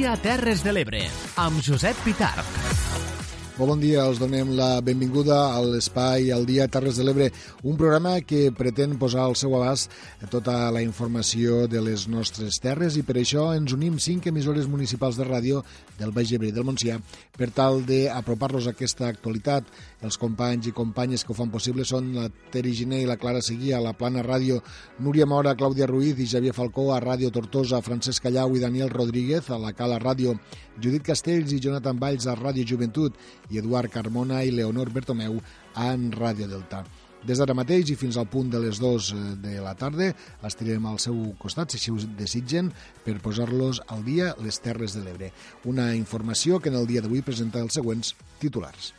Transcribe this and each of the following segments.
dia Terres de l'Ebre, amb Josep Pitarch. Molt bon dia, els donem la benvinguda a l'Espai al Dia Terres de l'Ebre, un programa que pretén posar al seu abast tota la informació de les nostres terres i per això ens unim cinc emissores municipals de ràdio del Baix Ebre i del Montsià per tal d'apropar-los a aquesta actualitat. Els companys i companyes que ho fan possible són la Teri Giné i la Clara Seguí a la Plana Ràdio, Núria Mora, Clàudia Ruiz i Xavier Falcó a Ràdio Tortosa, Francesc Callau i Daniel Rodríguez a la Cala Ràdio, Judit Castells i Jonathan Valls a Ràdio Joventut i Eduard Carmona i Leonor Bertomeu en Ràdio Delta. Des d'ara mateix i fins al punt de les 2 de la tarda estirem al seu costat, si així ho desitgen, per posar-los al dia les Terres de l'Ebre. Una informació que en el dia d'avui presenta els següents titulars.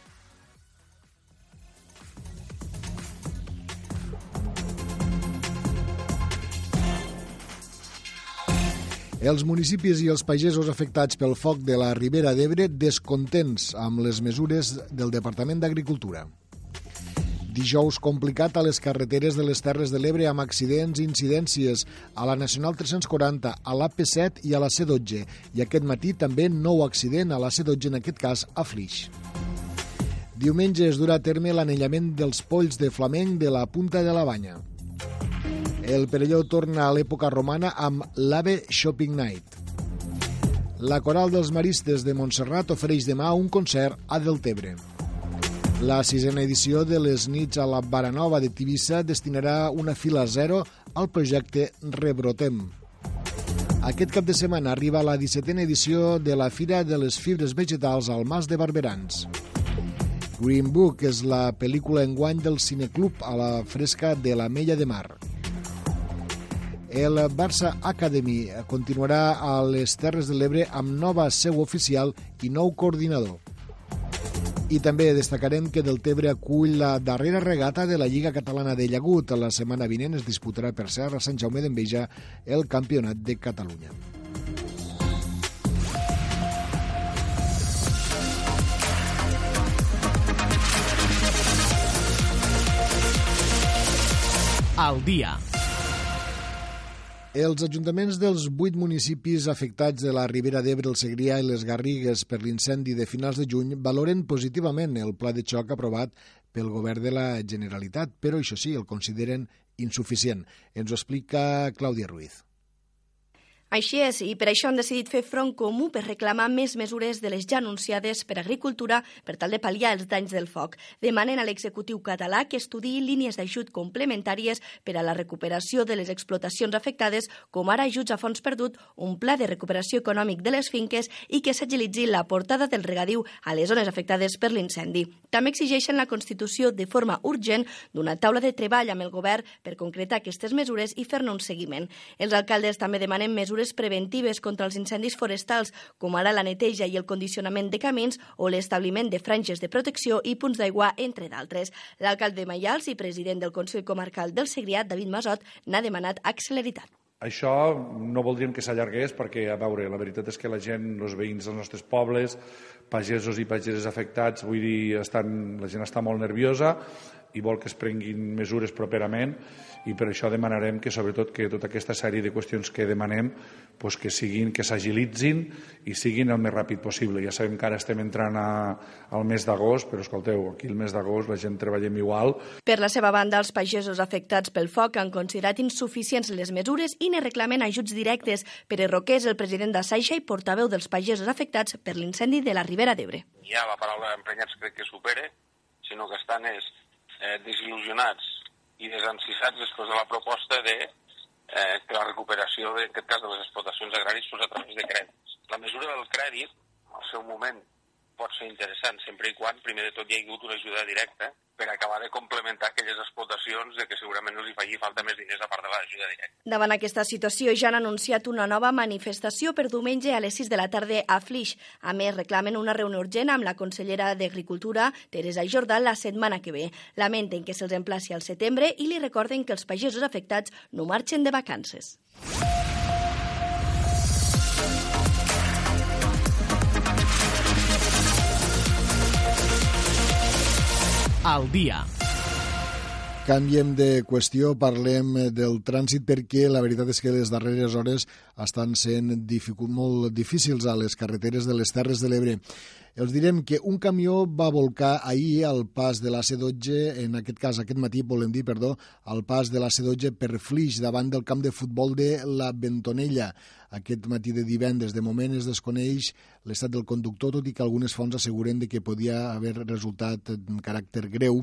Els municipis i els pagesos afectats pel foc de la Ribera d'Ebre descontents amb les mesures del Departament d'Agricultura. Dijous complicat a les carreteres de les Terres de l'Ebre amb accidents i incidències a la Nacional 340, a l'AP7 i a la C12. I aquest matí també nou accident a la C12, en aquest cas a Flix. Diumenge es durà a terme l'anellament dels polls de flamenc de la Punta de la Banya. El Perelló torna a l'època romana amb l'Ave Shopping Night. La Coral dels Maristes de Montserrat ofereix demà un concert a Deltebre. La sisena edició de les nits a la Baranova de Tivissa destinarà una fila zero al projecte Rebrotem. Aquest cap de setmana arriba la 17a edició de la Fira de les Fibres Vegetals al Mas de Barberans. Green Book és la pel·lícula enguany del Cineclub a la fresca de la Mella de Mar. El Barça Academy continuarà a les Terres de l'Ebre amb nova seu oficial i nou coordinador. I també destacarem que Deltebre acull la darrera regata de la Lliga Catalana de Llagut. La setmana vinent es disputarà per Serra Sant Jaume d'Enveja el Campionat de Catalunya. Al dia. Els ajuntaments dels vuit municipis afectats de la Ribera d'Ebre, el Segrià i les Garrigues per l'incendi de finals de juny valoren positivament el pla de xoc aprovat pel govern de la Generalitat, però això sí, el consideren insuficient. Ens ho explica Clàudia Ruiz. Així és, i per això han decidit fer front comú per reclamar més mesures de les ja anunciades per Agricultura per tal de pal·liar els danys del foc. Demanen a l'executiu català que estudiï línies d'ajut complementàries per a la recuperació de les explotacions afectades, com ara ajuts a fons perdut, un pla de recuperació econòmic de les finques i que s'agilitzi la portada del regadiu a les zones afectades per l'incendi. També exigeixen la constitució de forma urgent d'una taula de treball amb el govern per concretar aquestes mesures i fer-ne un seguiment. Els alcaldes també demanen mesures mesures preventives contra els incendis forestals, com ara la neteja i el condicionament de camins o l'establiment de franges de protecció i punts d'aigua, entre d'altres. L'alcalde de Maials i president del Consell Comarcal del Segrià, David Masot, n'ha demanat acceleritat. Això no voldríem que s'allargués perquè, a veure, la veritat és que la gent, els veïns dels nostres pobles, pagesos i pageses afectats, vull dir, estan, la gent està molt nerviosa i vol que es prenguin mesures properament i per això demanarem que sobretot que tota aquesta sèrie de qüestions que demanem pues, que siguin, que s'agilitzin i siguin el més ràpid possible. Ja sabem que ara estem entrant a, al mes d'agost, però escolteu, aquí el mes d'agost la gent treballem igual. Per la seva banda, els pagesos afectats pel foc han considerat insuficients les mesures i ne reclamen ajuts directes. Pere Roqués, el president de Saixa i portaveu dels pagesos afectats per l'incendi de la Ribera d'Ebre. Ja la paraula emprenyats crec que supera, sinó que estan és, eh, desil·lusionats i desencissats després de la proposta de eh, que la recuperació, en aquest cas, de les explotacions agràries fos a través de crèdits. La mesura del crèdit, al seu moment, pot ser interessant, sempre i quan, primer de tot, hi ha hagut una ajuda directa per acabar de complementar aquelles explotacions de que segurament els hi faci falta més diners a part de l'ajuda directa. Davant aquesta situació ja han anunciat una nova manifestació per diumenge a les 6 de la tarda a Flix. A més, reclamen una reunió urgent amb la consellera d'Agricultura, Teresa Jordà, la setmana que ve. Lamenten que se'ls emplaci al setembre i li recorden que els pagesos afectats no marxen de vacances. Al dia. Canviem de qüestió, parlem del trànsit perquè la veritat és que les darreres hores estan sent molt difícils a les carreteres de les Terres de l'Ebre. Els direm que un camió va volcar ahir al pas de la C12, en aquest cas aquest matí volem dir, perdó, al pas de la C12 per Flix davant del camp de futbol de la Bentonella aquest matí de divendres. De moment es desconeix l'estat del conductor, tot i que algunes fonts asseguren de que podia haver resultat en caràcter greu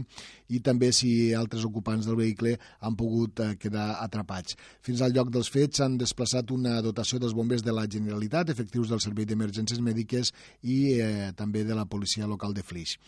i també si altres ocupants del vehicle han pogut eh, quedar atrapats. Fins al lloc dels fets s'han desplaçat una dotació dels bombers de la Generalitat, efectius del Servei d'Emergències Mèdiques i eh, també de la policia local de Flix.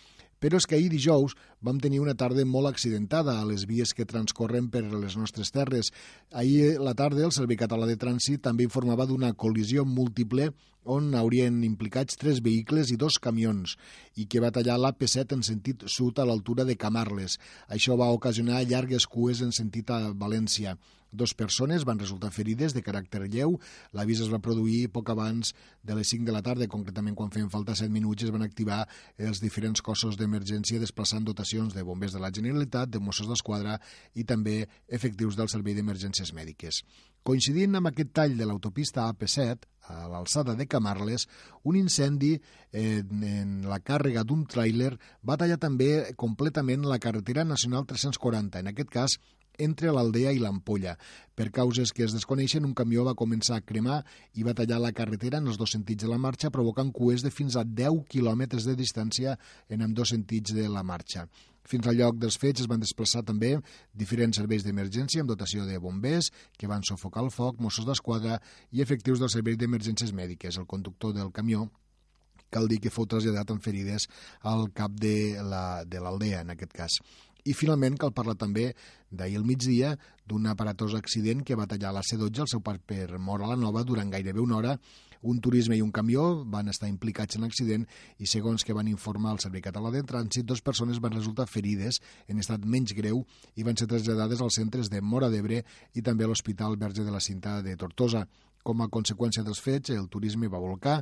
Però és que ahir dijous vam tenir una tarda molt accidentada a les vies que transcorren per les nostres terres. Ahir la tarda el Servei Català de Trànsit també informava d'una col·lisió múltiple on haurien implicats tres vehicles i dos camions i que va tallar l'AP7 en sentit sud a l'altura de Camarles. Això va ocasionar llargues cues en sentit a València. Dos persones van resultar ferides de caràcter lleu. L'avís es va produir poc abans de les 5 de la tarda, concretament quan feien falta 7 minuts es van activar els diferents cossos d'emergència desplaçant dotacions de bombers de la Generalitat, de Mossos d'Esquadra i també efectius del Servei d'Emergències Mèdiques. Coincidint amb aquest tall de l'autopista AP7, a l'alçada de Camarles, un incendi en, en la càrrega d'un tràiler va tallar també completament la carretera nacional 340, en aquest cas entre l'Aldea i l'Ampolla. Per causes que es desconeixen, un camió va començar a cremar i va tallar la carretera en els dos sentits de la marxa, provocant cues de fins a 10 quilòmetres de distància en amb dos sentits de la marxa. Fins al lloc dels fets es van desplaçar també diferents serveis d'emergència amb dotació de bombers que van sofocar el foc, Mossos d'Esquadra i efectius del Servei d'Emergències Mèdiques. El conductor del camió cal dir que fou traslladat amb ferides al cap de l'aldea, la, en aquest cas. I finalment cal parlar també d'ahir al migdia d'un aparatós accident que va tallar la C12 al seu pas per Mora la Nova durant gairebé una hora. Un turisme i un camió van estar implicats en l'accident i segons que van informar el Servei Català de Trànsit, dues persones van resultar ferides en estat menys greu i van ser traslladades als centres de Mora d'Ebre i també a l'Hospital Verge de la Cinta de Tortosa. Com a conseqüència dels fets, el turisme va volcar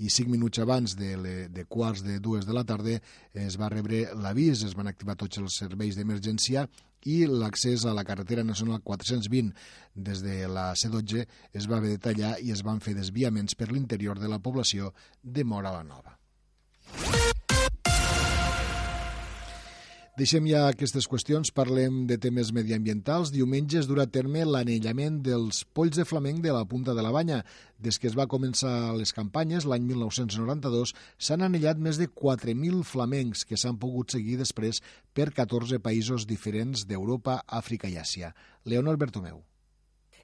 i cinc minuts abans de, le, de quarts de dues de la tarda es va rebre l'avís, es van activar tots els serveis d'emergència i l'accés a la carretera nacional 420 des de la C12 es va haver de tallar i es van fer desviaments per l'interior de la població de Mora la Nova. Deixem ja aquestes qüestions, parlem de temes mediambientals. Diumenge es durà a terme l'anellament dels polls de flamenc de la Punta de la Banya. Des que es va començar les campanyes, l'any 1992, s'han anellat més de 4.000 flamencs que s'han pogut seguir després per 14 països diferents d'Europa, Àfrica i Àsia. Leonor Bertomeu.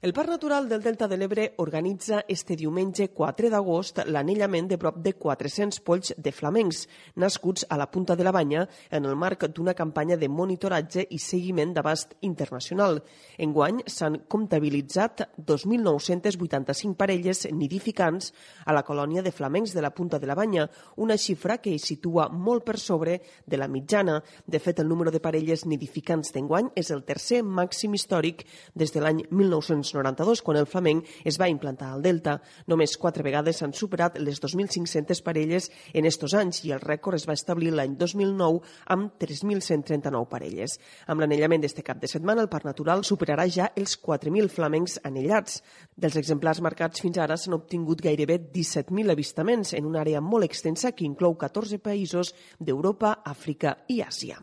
El Parc Natural del Delta de l'Ebre organitza este diumenge 4 d'agost l'anellament de prop de 400 polls de flamencs, nascuts a la punta de la banya en el marc d'una campanya de monitoratge i seguiment d'abast internacional. Enguany s'han comptabilitzat 2.985 parelles nidificants a la colònia de flamencs de la punta de la banya, una xifra que es situa molt per sobre de la mitjana. De fet, el número de parelles nidificants d'enguany és el tercer màxim històric des de l'any 1990 1992, quan el flamenc es va implantar al Delta. Només quatre vegades s'han superat les 2.500 parelles en estos anys i el rècord es va establir l'any 2009 amb 3.139 parelles. Amb l'anellament d'este cap de setmana, el Parc Natural superarà ja els 4.000 flamencs anellats. Dels exemplars marcats fins ara s'han obtingut gairebé 17.000 avistaments en una àrea molt extensa que inclou 14 països d'Europa, Àfrica i Àsia.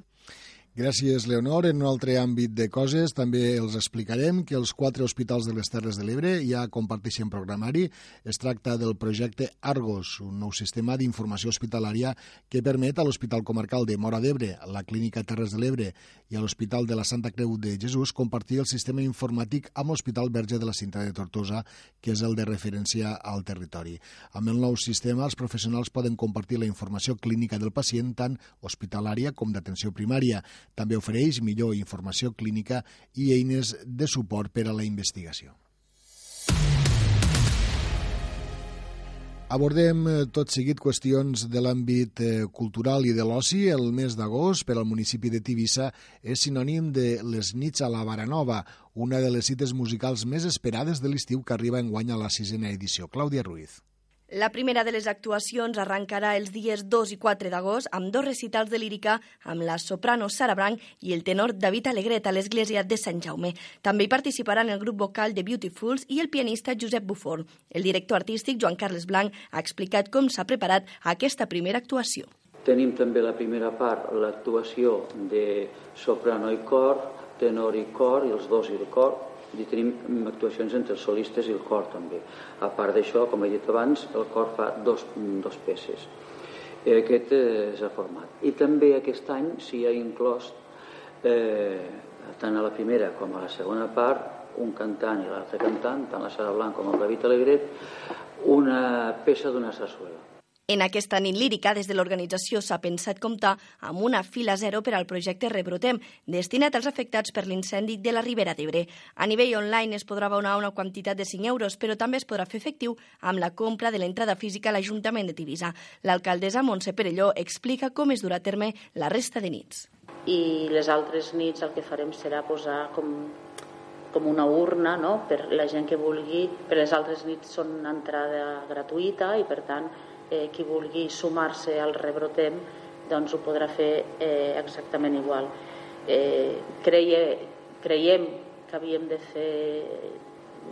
Gràcies, Leonor. En un altre àmbit de coses també els explicarem que els quatre hospitals de les Terres de l'Ebre ja comparteixen programari. Es tracta del projecte Argos, un nou sistema d'informació hospitalària que permet a l'Hospital Comarcal de Mora d'Ebre, la Clínica Terres de l'Ebre i a l'Hospital de la Santa Creu de Jesús compartir el sistema informàtic amb l'Hospital Verge de la Cinta de Tortosa, que és el de referència al territori. Amb el nou sistema, els professionals poden compartir la informació clínica del pacient, tant hospitalària com d'atenció primària. També ofereix millor informació clínica i eines de suport per a la investigació. Abordem eh, tot seguit qüestions de l'àmbit eh, cultural i de l'oci. El mes d'agost per al municipi de Tivissa és sinònim de les nits a la Baranova, una de les cites musicals més esperades de l'estiu que arriba en guany a la sisena edició. Clàudia Ruiz. La primera de les actuacions arrencarà els dies 2 i 4 d'agost amb dos recitals de lírica amb la soprano Sara Branc i el tenor David Alegret a l'església de Sant Jaume. També hi participaran el grup vocal de Beautifuls i el pianista Josep Bufor. El director artístic Joan Carles Blanc ha explicat com s'ha preparat aquesta primera actuació. Tenim també la primera part, l'actuació de soprano i cor, tenor i cor, i els dos i el cor, i tenim actuacions entre els solistes i el cor també. A part d'això, com he dit abans, el cor fa dos, dos peces. Eh, aquest és el format. I també aquest any s'hi ha inclòs, eh, tant a la primera com a la segona part, un cantant i l'altre cantant, tant la Sara Blanc com el David Alegret, una peça d'una sarsuela. En aquesta nit lírica, des de l'organització s'ha pensat comptar amb una fila zero per al projecte Rebrotem, destinat als afectats per l'incendi de la Ribera d'Ebre. A nivell online es podrà abonar una quantitat de 5 euros, però també es podrà fer efectiu amb la compra de l'entrada física a l'Ajuntament de Tivissa. L'alcaldessa Montse Perelló explica com es durà a terme la resta de nits. I les altres nits el que farem serà posar com com una urna no? per la gent que vulgui, per les altres nits són entrada gratuïta i per tant eh, qui vulgui sumar-se al rebrotem doncs ho podrà fer eh, exactament igual. Eh, creie, creiem que havíem de fer,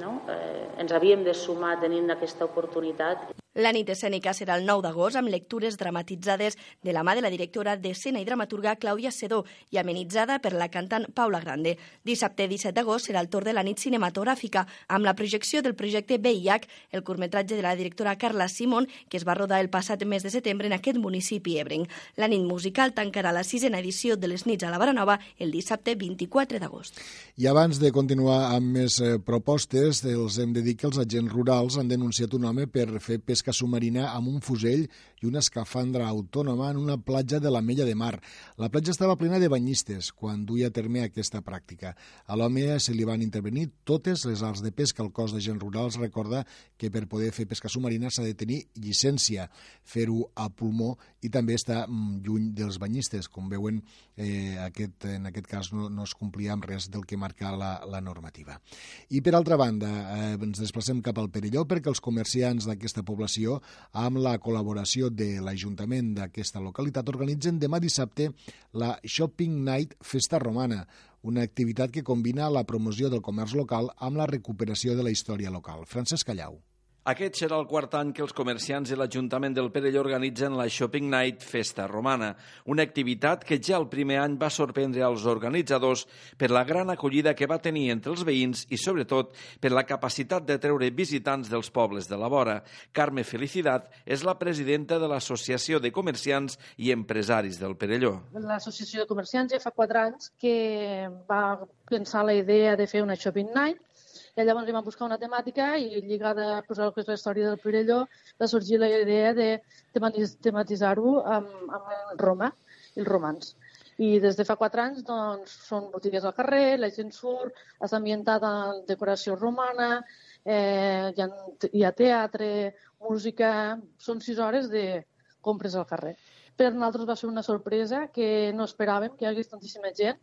no? eh, ens havíem de sumar tenint aquesta oportunitat la nit escènica serà el 9 d'agost amb lectures dramatitzades de la mà de la directora d'escena i dramaturga Clàudia Sedó i amenitzada per la cantant Paula Grande. Dissabte 17 d'agost serà el torn de la nit cinematogràfica amb la projecció del projecte VIH, el curtmetratge de la directora Carla Simon, que es va rodar el passat mes de setembre en aquest municipi ebrenc. La nit musical tancarà la sisena edició de les nits a la Baranova el dissabte 24 d'agost. I abans de continuar amb més eh, propostes, els hem de dir que els agents rurals han denunciat un home per fer pesca pesca submarina amb un fusell i una escafandra autònoma en una platja de la Mella de Mar. La platja estava plena de banyistes quan duia a terme aquesta pràctica. A l'home se li van intervenir totes les arts de pesca. El cos d'agents rurals recorda que per poder fer pesca submarina s'ha de tenir llicència, fer-ho a pulmó i també estar mm, lluny dels banyistes. Com veuen, eh, aquest, en aquest cas no, no es complia amb res del que marca la, la normativa. I per altra banda, eh, ens desplacem cap al Perelló perquè els comerciants d'aquesta població població, amb la col·laboració de l'Ajuntament d'aquesta localitat, organitzen demà dissabte la Shopping Night Festa Romana, una activitat que combina la promoció del comerç local amb la recuperació de la història local. Francesc Callau. Aquest serà el quart any que els comerciants de l'Ajuntament del Perelló organitzen la Shopping Night Festa Romana, una activitat que ja el primer any va sorprendre als organitzadors per la gran acollida que va tenir entre els veïns i, sobretot, per la capacitat de treure visitants dels pobles de la vora. Carme Felicitat és la presidenta de l'Associació de Comerciants i Empresaris del Perelló. L'Associació de Comerciants ja fa quatre anys que va pensar la idea de fer una Shopping Night i llavors vam buscar una temàtica i lligada a posar el que és la història del Pirelló va sorgir la idea de tematitzar-ho amb, amb Roma i els romans. I des de fa quatre anys doncs, són botigues al carrer, la gent surt, està ambientada en decoració romana, eh, hi, ha, hi ha teatre, música, són sis hores de compres al carrer. Per nosaltres va ser una sorpresa que no esperàvem que hi hagués tantíssima gent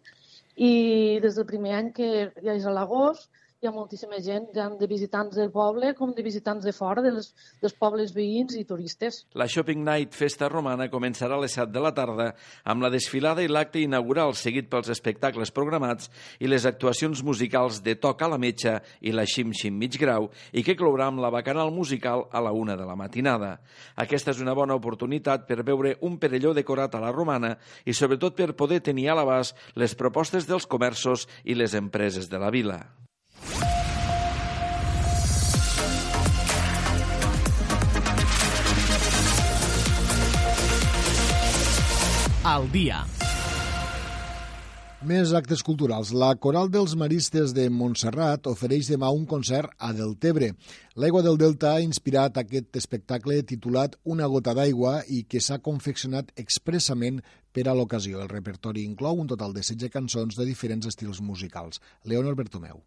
i des del primer any que ja és a l'agost hi ha moltíssima gent, tant de visitants del poble com de visitants de fora, dels, dels pobles veïns i turistes. La Shopping Night Festa Romana començarà a les 7 de la tarda amb la desfilada i l'acte inaugural seguit pels espectacles programats i les actuacions musicals de Toca la Metxa i la Xim Xim Mig Grau i que clourà amb la bacanal musical a la una de la matinada. Aquesta és una bona oportunitat per veure un perelló decorat a la romana i sobretot per poder tenir a l'abast les propostes dels comerços i les empreses de la vila. Al dia. Més actes culturals. La Coral dels Maristes de Montserrat ofereix demà un concert a Deltebre. L'aigua del Delta ha inspirat aquest espectacle titulat Una gota d'aigua i que s'ha confeccionat expressament per a l'ocasió. El repertori inclou un total de 16 cançons de diferents estils musicals. Leonor Bertomeu.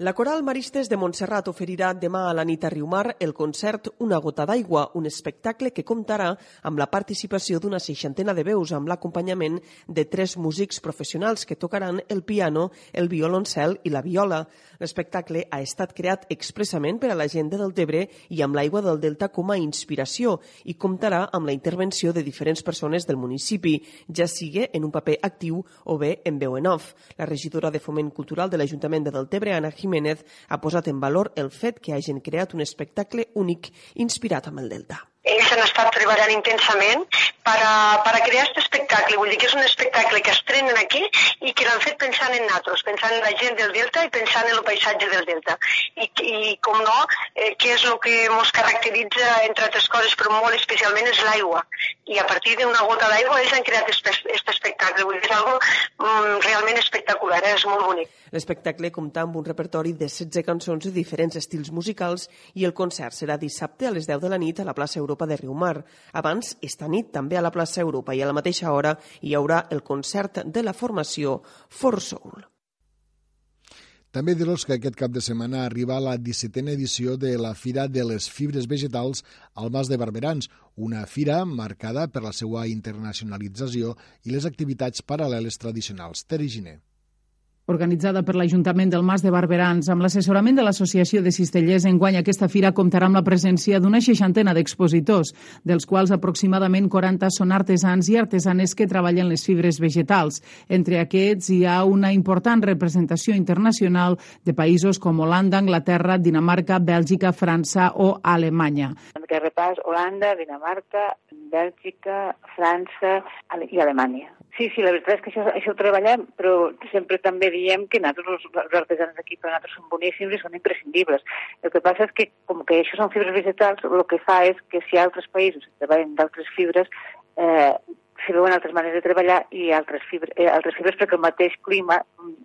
La Coral Maristes de Montserrat oferirà demà a la nit a Riumar el concert Una gota d'aigua, un espectacle que comptarà amb la participació d'una seixantena de veus amb l'acompanyament de tres músics professionals que tocaran el piano, el violoncel i la viola. L'espectacle ha estat creat expressament per a la gent de Deltebre i amb l'aigua del Delta com a inspiració i comptarà amb la intervenció de diferents persones del municipi, ja sigui en un paper actiu o bé en veu en off. La regidora de Foment Cultural de l'Ajuntament de Deltebre, Anna Jiménez, Jiménez ha posat en valor el fet que hagin creat un espectacle únic inspirat amb el Delta ells han estat treballant intensament per a, per a crear aquest espectacle. Vull dir que és un espectacle que estrenen aquí i que l'han fet pensant en nosaltres, pensant en la gent del Delta i pensant en el paisatge del Delta. I, i com no, eh, què és el que ens caracteritza, entre altres coses, però molt especialment, és l'aigua. I a partir d'una gota d'aigua ells han creat aquest espectacle. Vull dir, és algo mm, realment espectacular, eh? és molt bonic. L'espectacle compta amb un repertori de 16 cançons de diferents estils musicals i el concert serà dissabte a les 10 de la nit a la plaça Europa de Riumar. Abans, esta nit, també a la plaça Europa i a la mateixa hora hi haurà el concert de la formació For Soul. També dir-los que aquest cap de setmana arriba la 17a edició de la Fira de les Fibres Vegetals al Mas de Barberans, una fira marcada per la seva internacionalització i les activitats paral·leles tradicionals. Teri Giner organitzada per l'Ajuntament del Mas de Barberans. Amb l'assessorament de l'Associació de Cistellers, enguany aquesta fira comptarà amb la presència d'una seixantena d'expositors, dels quals aproximadament 40 són artesans i artesanes que treballen les fibres vegetals. Entre aquests hi ha una important representació internacional de països com Holanda, Anglaterra, Dinamarca, Bèlgica, França o Alemanya. Que repàs Holanda, Dinamarca, Bèlgica, França i Alemanya. Sí, sí, la veritat és que això, això ho treballem, però sempre també diem que nosaltres, els artesans d'aquí, per nosaltres són boníssims i són imprescindibles. El que passa és que, com que això són fibres vegetals, el que fa és que si altres països treballen d'altres fibres, eh, s'hi veuen altres maneres de treballar i altres fibres, eh, altres fibres perquè el mateix clima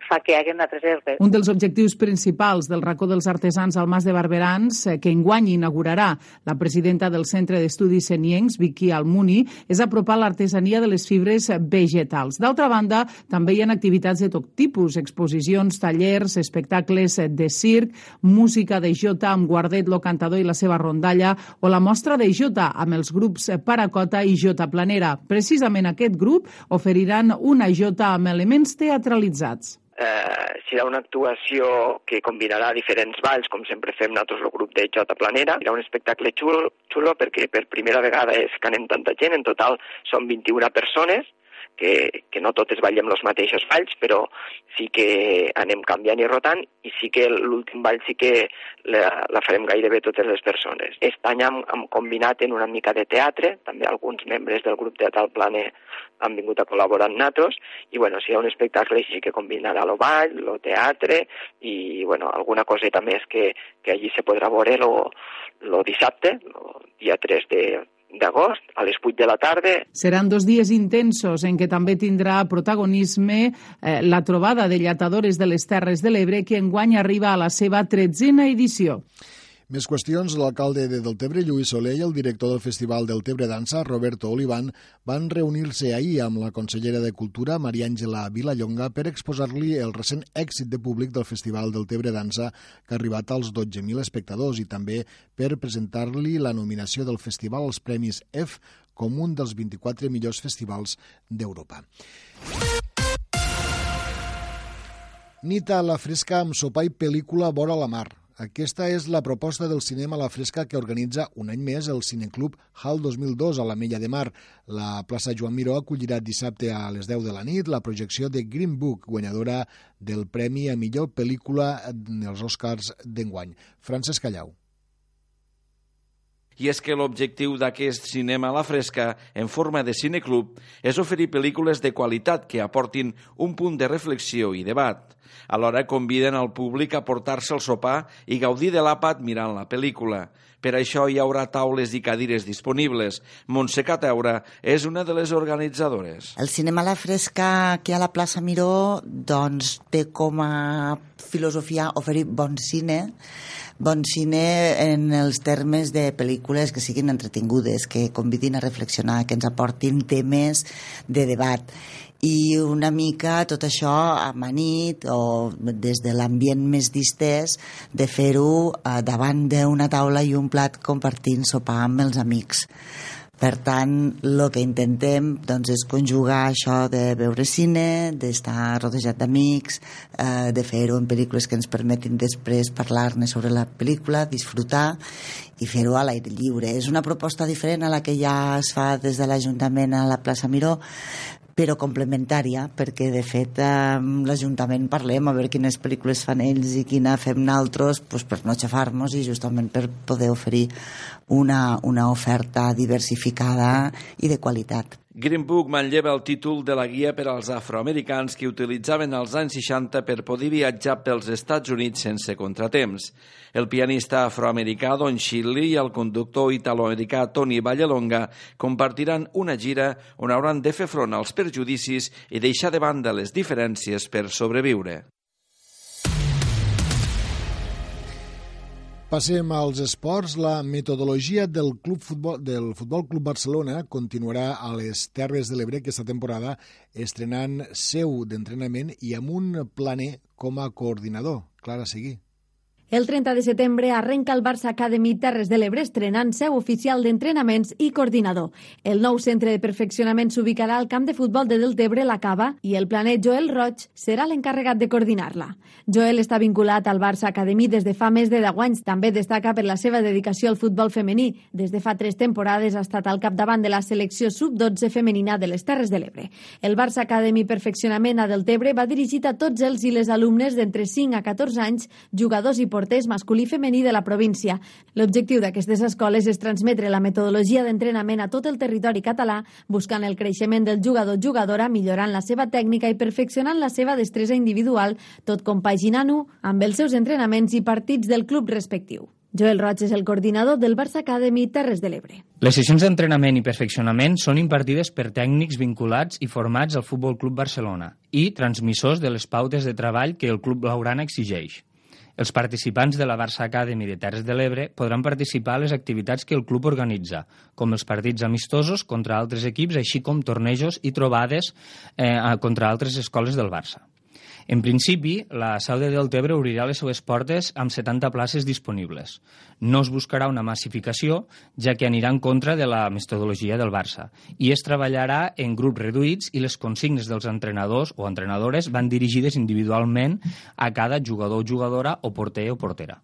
fa que hi hagi altres herbes. Un dels objectius principals del racó dels artesans al Mas de Barberans, eh, que enguany inaugurarà la presidenta del Centre d'Estudis Seniencs, Vicky Almuni, és apropar l'artesania de les fibres vegetals. D'altra banda, també hi ha activitats de tot tipus, exposicions, tallers, espectacles de circ, música de jota amb Guardet, lo cantador i la seva rondalla, o la mostra de jota amb els grups Paracota i Jota Planera. Precisament precisament aquest grup oferiran una jota amb elements teatralitzats. Eh, serà una actuació que combinarà diferents balls, com sempre fem nosaltres el grup de Jota Planera. Serà un espectacle xulo, xulo perquè per primera vegada és que anem tanta gent, en total són 21 persones, que, que no totes ballem els mateixos balls, però sí que anem canviant i rotant i sí que l'últim ball sí que la, la farem gairebé totes les persones. Aquest any hem, hem combinat en una mica de teatre, també alguns membres del grup Teatral Plane han vingut a col·laborar amb nosaltres i bueno, si hi ha un espectacle sí que combinarà el ball, el teatre i bueno, alguna coseta més que, que allí se podrà veure el dissabte, el dia 3 de, d'agost a les 8 de la tarda. Seran dos dies intensos en què també tindrà protagonisme eh, la trobada de llatadores de les Terres de l'Ebre que enguany arriba a la seva tretzena edició. Més qüestions, l'alcalde de Deltebre, Lluís Soler, i el director del Festival Deltebre Dansa, Roberto Olivan, van reunir-se ahir amb la consellera de Cultura, Maria Àngela Vilallonga, per exposar-li el recent èxit de públic del Festival Deltebre Dansa, que ha arribat als 12.000 espectadors, i també per presentar-li la nominació del festival als Premis F com un dels 24 millors festivals d'Europa. Nit a la fresca amb sopar i pel·lícula vora la mar. Aquesta és la proposta del cinema a la fresca que organitza un any més el Cineclub HAL 2002 a la Mella de Mar. La plaça Joan Miró acollirà dissabte a les 10 de la nit la projecció de Green Book, guanyadora del Premi a millor pel·lícula dels Oscars d'enguany. Francesc Callau. I és que l'objectiu d'aquest cinema a la fresca, en forma de cineclub, és oferir pel·lícules de qualitat que aportin un punt de reflexió i debat. Alhora conviden al públic a portar-se el sopar i gaudir de l'àpat mirant la pel·lícula. Per això hi haurà taules i cadires disponibles. Montse Cateura és una de les organitzadores. El cinema a la fresca que a la plaça Miró doncs, té com a filosofia oferir bon cine bon cine en els termes de pel·lícules que siguin entretingudes, que convidin a reflexionar, que ens aportin temes de debat i una mica tot això amanit o des de l'ambient més distès de fer-ho eh, davant d'una taula i un plat compartint sopar amb els amics. Per tant, el que intentem doncs, és conjugar això de veure cine, d'estar rodejat d'amics, eh, de fer-ho en pel·lícules que ens permetin després parlar-ne sobre la pel·lícula, disfrutar i fer-ho a l'aire lliure. És una proposta diferent a la que ja es fa des de l'Ajuntament a la plaça Miró, però complementària, perquè de fet amb l'Ajuntament parlem a veure quines pel·lícules fan ells i quina fem naltros pues, per no xafar-nos i justament per poder oferir una, una oferta diversificada i de qualitat. Green Book manlleva el títol de la guia per als afroamericans que utilitzaven als anys 60 per poder viatjar pels Estats Units sense contratemps. El pianista afroamericà Don Shirley i el conductor italoamericà Tony Vallelonga compartiran una gira on hauran de fer front als perjudicis i deixar de banda les diferències per sobreviure. Passem als esports. La metodologia del Club Futbol, del Futbol Club Barcelona continuarà a les Terres de l'Ebre aquesta temporada estrenant seu d'entrenament i amb un planer com a coordinador. Clara Seguí. El 30 de setembre arrenca el Barça Academy Terres de l'Ebre estrenant seu oficial d'entrenaments i coordinador. El nou centre de perfeccionament s'ubicarà al camp de futbol de Deltebre, la Cava, i el planet Joel Roig serà l'encarregat de coordinar-la. Joel està vinculat al Barça Academy des de fa més de 10 anys. També destaca per la seva dedicació al futbol femení. Des de fa tres temporades ha estat al capdavant de la selecció sub-12 femenina de les Terres de l'Ebre. El Barça Academy Perfeccionament a Deltebre va dirigit a tots els i les alumnes d'entre 5 a 14 anys, jugadors i porters masculí i femení de la província. L'objectiu d'aquestes escoles és transmetre la metodologia d'entrenament a tot el territori català, buscant el creixement del jugador-jugadora, millorant la seva tècnica i perfeccionant la seva destresa individual, tot compaginant-ho amb els seus entrenaments i partits del club respectiu. Joel Roig és el coordinador del Barça Academy Terres de l'Ebre. Les sessions d'entrenament i perfeccionament són impartides per tècnics vinculats i formats al Futbol Club Barcelona i transmissors de les pautes de treball que el Club Blaugrana exigeix. Els participants de la Barça Academy de Terres de l'Ebre podran participar a les activitats que el club organitza, com els partits amistosos contra altres equips, així com tornejos i trobades eh, contra altres escoles del Barça. En principi, la Sau de Deltebre obrirà les seues portes amb 70 places disponibles. No es buscarà una massificació, ja que anirà en contra de la metodologia del Barça, i es treballarà en grups reduïts i les consignes dels entrenadors o entrenadores van dirigides individualment a cada jugador o jugadora o porter o portera.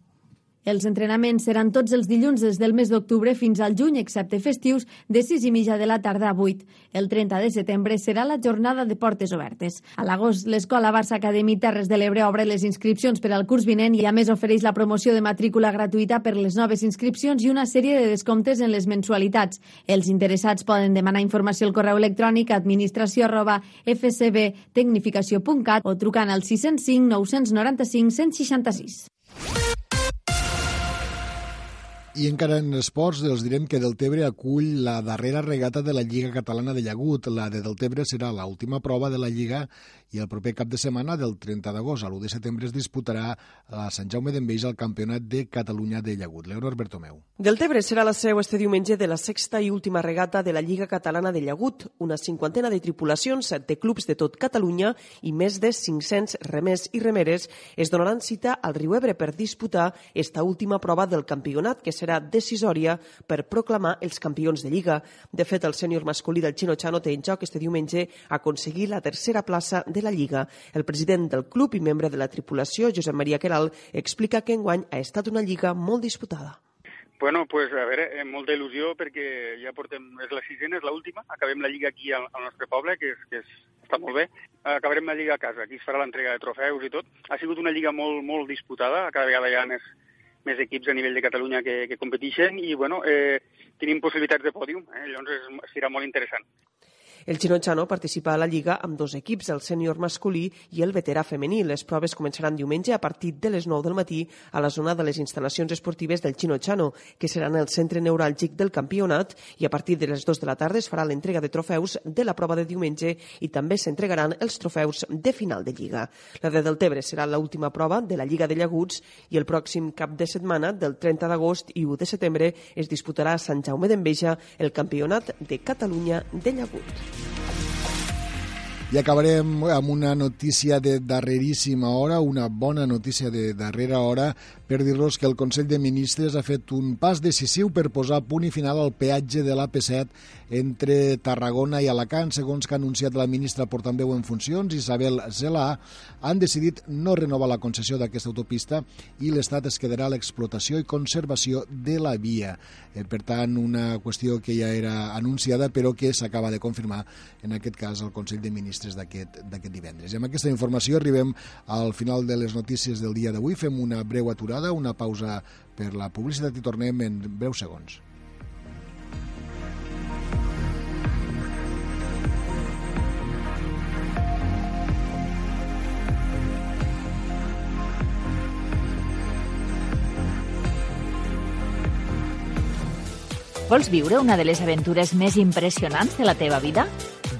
Els entrenaments seran tots els dilluns des del mes d'octubre fins al juny, excepte festius, de 6 i mitja de la tarda a 8. El 30 de setembre serà la jornada de portes obertes. A l'agost, l'Escola Barça Academy Terres de l'Ebre obre les inscripcions per al curs vinent i a més ofereix la promoció de matrícula gratuïta per les noves inscripcions i una sèrie de descomptes en les mensualitats. Els interessats poden demanar informació al correu electrònic administració arroba fcbtecnificació.cat o trucant al 605 995 166. I encara en esports, els direm que Deltebre acull la darrera regata de la Lliga Catalana de Llagut. La de Deltebre serà l'última prova de la Lliga i el proper cap de setmana, del 30 d'agost a l'1 de setembre, es disputarà a Sant Jaume d'Enveja el Campionat de Catalunya de Llagut. Leonor Bertomeu. Deltebre serà la seu este diumenge de la sexta i última regata de la Lliga Catalana de Llagut. Una cinquantena de tripulacions de clubs de tot Catalunya i més de 500 remers i remeres es donaran cita al riu Ebre per disputar esta última prova del campionat que serà decisòria per proclamar els campions de Lliga. De fet, el sènior masculí del Chino Chano té en joc este diumenge aconseguir la tercera plaça de la Lliga. El president del club i membre de la tripulació, Josep Maria Queral, explica que enguany ha estat una Lliga molt disputada. Bueno, pues a veure, amb molta il·lusió perquè ja portem, és la sisena, és l'última, acabem la Lliga aquí al, al nostre poble, que, és, que és, està molt bé, acabarem la Lliga a casa, aquí es farà l'entrega de trofeus i tot. Ha sigut una Lliga molt, molt disputada, cada vegada hi ha més, més equips a nivell de Catalunya que, que competeixen i, bueno, eh, tenim possibilitats de pòdium, eh? llavors serà molt interessant. El Xinotxano participa a la Lliga amb dos equips, el sènior masculí i el veterà femení. Les proves començaran diumenge a partir de les 9 del matí a la zona de les instal·lacions esportives del Xinotxano, que seran el centre neuràlgic del campionat, i a partir de les 2 de la tarda es farà l'entrega de trofeus de la prova de diumenge i també s'entregaran els trofeus de final de Lliga. La de Deltebre serà l'última prova de la Lliga de Llaguts i el pròxim cap de setmana, del 30 d'agost i 1 de setembre, es disputarà a Sant Jaume d'Enveja el Campionat de Catalunya de Llagut. I acabarem amb una notícia de darreríssima hora, una bona notícia de darrera hora, per dir-los que el Consell de Ministres ha fet un pas decisiu per posar punt i final al peatge de l'AP7 entre Tarragona i Alacant, segons que ha anunciat la ministra portaveu en funcions, Isabel Zelà, han decidit no renovar la concessió d'aquesta autopista i l'Estat es quedarà a l'explotació i conservació de la via. Eh, per tant, una qüestió que ja era anunciada però que s'acaba de confirmar, en aquest cas, al Consell de Ministres d'aquest divendres. I amb aquesta informació arribem al final de les notícies del dia d'avui. Fem una breu aturada, una pausa per la publicitat i tornem en breus segons. Vols viure una de les aventures més impressionants de la teva vida?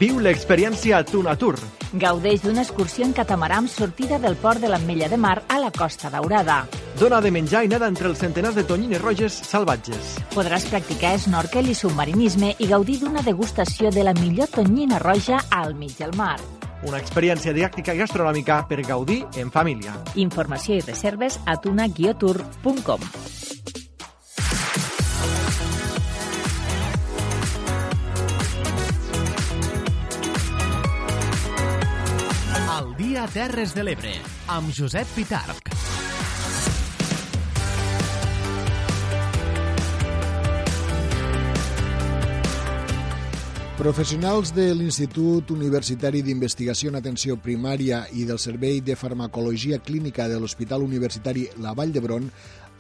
Viu l'experiència Tuna Tour. Gaudeix d'una excursió en catamarà amb sortida del port de l'Ametlla de Mar a la Costa Daurada. Dona de menjar i nada entre els centenars de tonyines roges salvatges. Podràs practicar snorkel i submarinisme i gaudir d'una degustació de la millor tonyina roja al mig del mar. Una experiència didàctica i gastronòmica per gaudir en família. Informació i reserves a tuna-tour.com. El dia Terres de l'Ebre, amb Josep Pitarc. Professionals de l'Institut Universitari d'Investigació en Atenció Primària i del Servei de Farmacologia Clínica de l'Hospital Universitari La Vall d'Hebron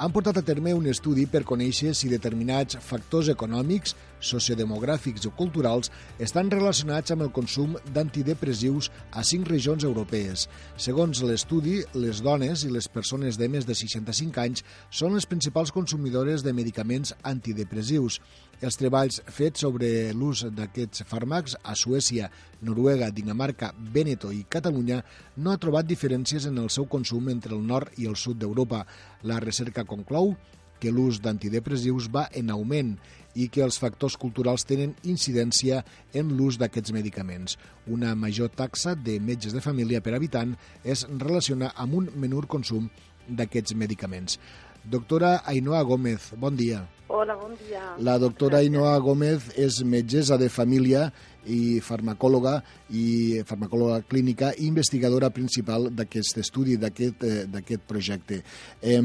han portat a terme un estudi per conèixer si determinats factors econòmics, sociodemogràfics o culturals estan relacionats amb el consum d'antidepressius a cinc regions europees. Segons l'estudi, les dones i les persones de més de 65 anys són les principals consumidores de medicaments antidepressius. Els treballs fets sobre l'ús d'aquests fàrmacs a Suècia, Noruega, Dinamarca, Vèneto i Catalunya no ha trobat diferències en el seu consum entre el nord i el sud d'Europa. La recerca conclou que l'ús d'antidepressius va en augment i que els factors culturals tenen incidència en l'ús d'aquests medicaments. Una major taxa de metges de família per habitant es relaciona amb un menor consum d'aquests medicaments. Doctora Ainhoa Gómez, bon dia. Hola, bon dia. La doctora Ainhoa Gómez és metgessa de família i farmacòloga i farmacòloga clínica i investigadora principal d'aquest estudi, d'aquest eh, projecte. Eh,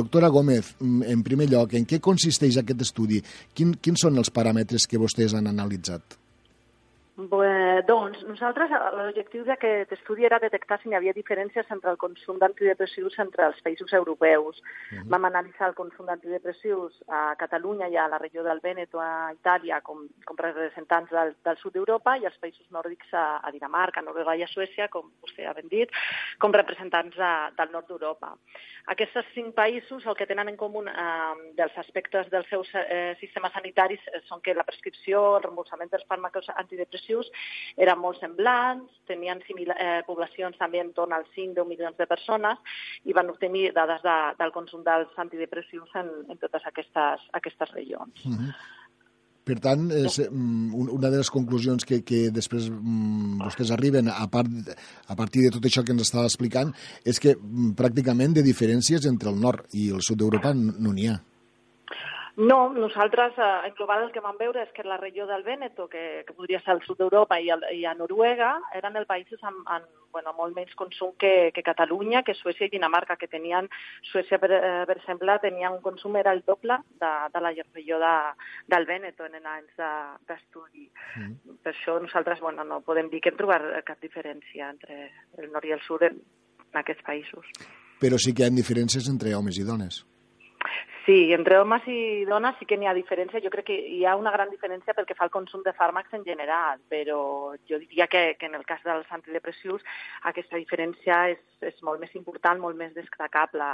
doctora Gómez, en primer lloc, en què consisteix aquest estudi? Quin, quins són els paràmetres que vostès han analitzat? Bé, doncs, nosaltres, l'objectiu d'aquest estudi era detectar si hi havia diferències entre el consum d'antidepressius entre els països europeus. Uh -huh. Vam analitzar el consum d'antidepressius a Catalunya i a la regió del Vèneto, a Itàlia, com, com representants del, del sud d'Europa, i els països nòrdics a, a Dinamarca, a Noruega i a Suècia, com vostè ha ben dit, com representants a, del nord d'Europa. Aquests cinc països el que tenen en comú eh, dels aspectes dels seus eh, sistemes sanitaris són que la prescripció, el reembolsament dels fàrmacs antidepressius depressius eren molt semblants, tenien eh, poblacions també en torn als 5-10 milions de persones i van obtenir dades de, del consum dels antidepressius en, en totes aquestes, aquestes regions. Uh -huh. Per tant, és mm, una de les conclusions que, que després mm, vostès arriben, a, part, a partir de tot això que ens estava explicant, és que mm, pràcticament de diferències entre el nord i el sud d'Europa no n'hi ha. No, nosaltres eh, en global el que vam veure és que la regió del Vèneto, que, que podria ser al sud d'Europa i, el, i a Noruega, eren els països amb, amb bueno, molt menys consum que, que Catalunya, que Suècia i Dinamarca, que tenien, Suècia, per, eh, per exemple, tenia un consum era el doble de, de la regió de, del Vèneto en anys d'estudi. De, mm. Per això nosaltres bueno, no podem dir que hem trobat cap diferència entre el nord i el sud en, en aquests països. Però sí que hi ha diferències entre homes i dones. Sí, entre homes i dones sí que n'hi ha diferència. Jo crec que hi ha una gran diferència pel que fa al consum de fàrmacs en general, però jo diria que, que en el cas dels antidepressius aquesta diferència és, és molt més important, molt més destacable.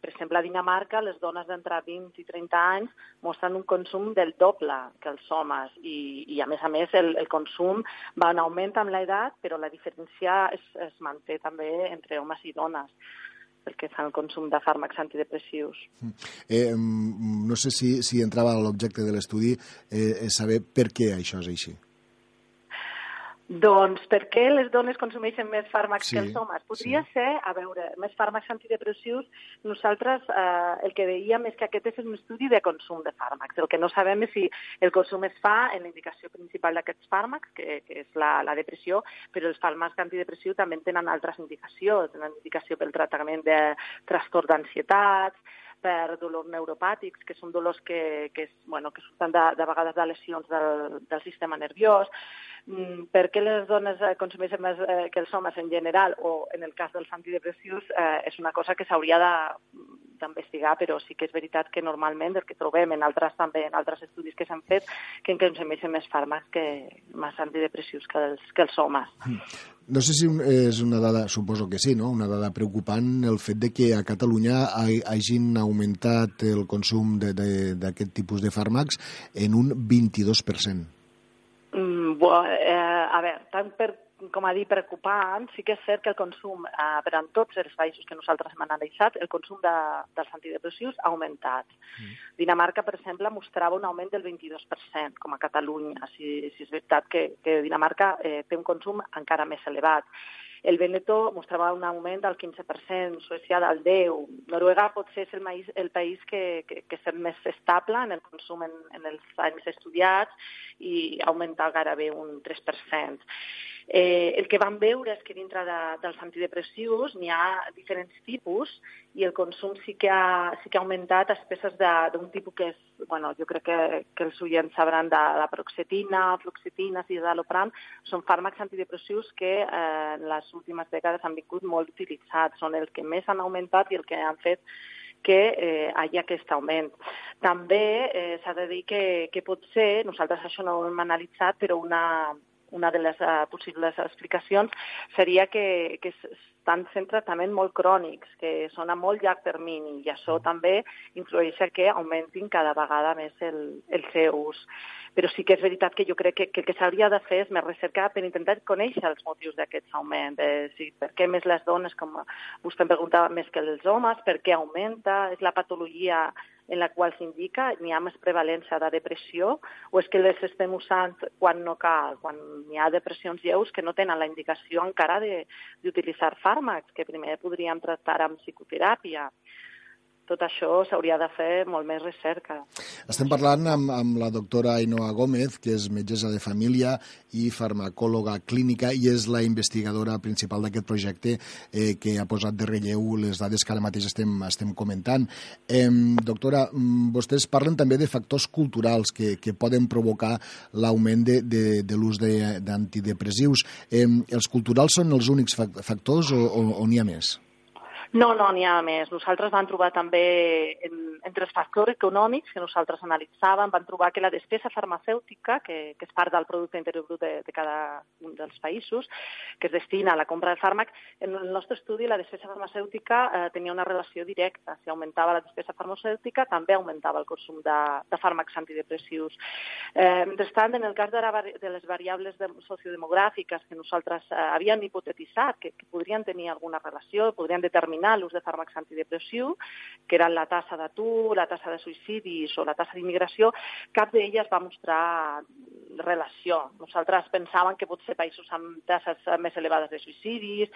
Per exemple, a Dinamarca, les dones d'entre 20 i 30 anys mostren un consum del doble que els homes i, i a més a més, el, el consum va en augment amb l'edat, però la diferència es, es manté també entre homes i dones pel que fa al consum de fàrmacs antidepressius. Eh, no sé si, si entrava a l'objecte de l'estudi eh, saber per què això és així. Doncs per què les dones consumeixen més fàrmacs sí, que els homes? Podria sí. ser, a veure, més fàrmacs antidepressius. Nosaltres eh, el que veiem és que aquest és un estudi de consum de fàrmacs. El que no sabem és si el consum es fa en la indicació principal d'aquests fàrmacs, que, que és la, la depressió, però els fàrmacs antidepressius també tenen altres indicacions. Tenen indicació pel tractament de trastorn d'ansietat, per dolors neuropàtics, que són dolors que, que, bueno, que surten de, de vegades de lesions del, del sistema nerviós, mm, per què les dones eh, consumeixen més eh, que els homes en general o en el cas dels antidepressius eh, és una cosa que s'hauria d'investigar, però sí que és veritat que normalment el que trobem en altres també en altres estudis que s'han fet que consumeixen més fàrmacs que més antidepressius que els, que els homes. No sé si és una dada, suposo que sí, no? una dada preocupant el fet de que a Catalunya hagin augmentat el consum d'aquest tipus de fàrmacs en un 22%. Eh, a veure, tant per com a dir, preocupant, sí que és cert que el consum, eh, per en tots els països que nosaltres hem analitzat, el consum de, dels antidepressius ha augmentat. Mm. Dinamarca, per exemple, mostrava un augment del 22%, com a Catalunya. Si, si és veritat que, que Dinamarca eh, té un consum encara més elevat. El Veneto mostrava un augment del 15%, Suècia del 10%. Noruega potser és el país, el país que, que, que és més estable en el consum en, en els anys estudiats i augmenta gairebé un 3%. Eh, el que vam veure és que dintre de, dels antidepressius n'hi ha diferents tipus i el consum sí que ha, sí que ha augmentat a espècies d'un tipus que és, bueno, jo crec que, que els oients sabran de la proxetina, fluoxetina, citalopram, són fàrmacs antidepressius que eh, en les últimes dècades han vingut molt utilitzats, són els que més han augmentat i el que han fet que eh, hi ha aquest augment. També eh, s'ha de dir que, que potser, nosaltres això no ho hem analitzat, però una, una de les uh, possibles explicacions seria que, que estan fent tractaments molt crònics, que són a molt llarg termini, i això també influeix que augmentin cada vegada més el, el seu ús. Però sí que és veritat que jo crec que, que el que s'hauria de fer és més recerca per intentar conèixer els motius d'aquests augments. Eh, sí, per què més les dones, com vostè em preguntava, més que els homes, per què augmenta, és la patologia en la qual s'indica n'hi ha més prevalència de depressió o és que les estem usant quan no cal, quan hi ha depressions lleus que no tenen la indicació encara d'utilitzar fàrmacs, que primer podríem tractar amb psicoteràpia tot això s'hauria de fer molt més recerca. Estem parlant amb, amb la doctora Ainhoa Gómez, que és metgessa de família i farmacòloga clínica i és la investigadora principal d'aquest projecte eh, que ha posat de relleu les dades que ara mateix estem, estem comentant. Eh, doctora, mm, vostès parlen també de factors culturals que, que poden provocar l'augment de, de, de l'ús d'antidepressius. Eh, els culturals són els únics factors o, o, o n'hi ha més? No, no, n'hi ha més. Nosaltres vam trobar també, en, entre els factors econòmics que nosaltres analitzàvem, vam trobar que la despesa farmacèutica, que, que és part del producte interior brut de, de cada un dels països, que es destina a la compra de fàrmac, en el nostre estudi la despesa farmacèutica eh, tenia una relació directa. Si augmentava la despesa farmacèutica, també augmentava el consum de, de fàrmacs antidepressius. Eh, mentrestant, en el cas de, la, de les variables de, sociodemogràfiques que nosaltres eh, havíem hipotetitzat, que, que podrien tenir alguna relació, podrien determinar examinar l'ús de fàrmacs antidepressius, que eren la tassa d'atur, la tassa de suïcidis o la tassa d'immigració, cap d'elles va mostrar relació. Nosaltres pensàvem que potser països amb tasses més elevades de suïcidis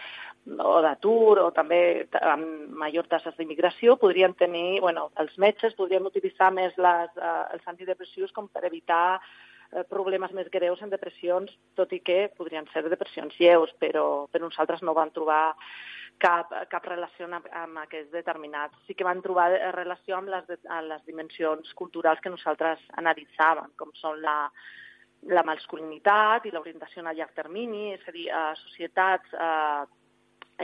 o d'atur o també amb major tasses d'immigració podrien tenir, bueno, els metges podrien utilitzar més les, eh, els antidepressius com per evitar problemes més greus en depressions, tot i que podrien ser depressions lleus, però, però nosaltres no vam trobar cap, cap relació amb, amb aquests determinats. Sí que van trobar relació amb les, amb les dimensions culturals que nosaltres analitzàvem, com són la, la masculinitat i l'orientació a llarg termini, és a dir, a societats eh,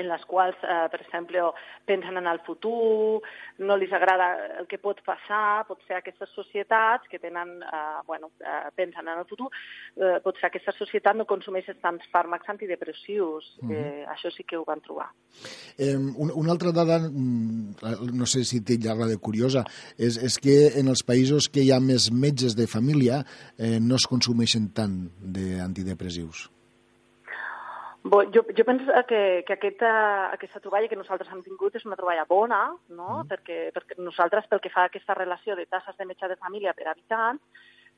en les quals, eh, per exemple, pensen en el futur, no li agrada el que pot passar, pot ser aquestes societats que tenen, eh, bueno, eh, pensen en el futur, eh, pot ser aquesta societat no consumeix tants fàrmacs antidepressius. Mm -hmm. eh, això sí que ho van trobar. Eh, una, una altra dada, mm, no sé si té llarga de curiosa, és, és que en els països que hi ha més metges de família eh, no es consumeixen tant d'antidepressius. Bo, jo, jo penso que, que aquesta, aquesta troballa que nosaltres hem tingut és una troballa bona, no? Mm. perquè, perquè nosaltres, pel que fa a aquesta relació de tasses de metge de família per habitant,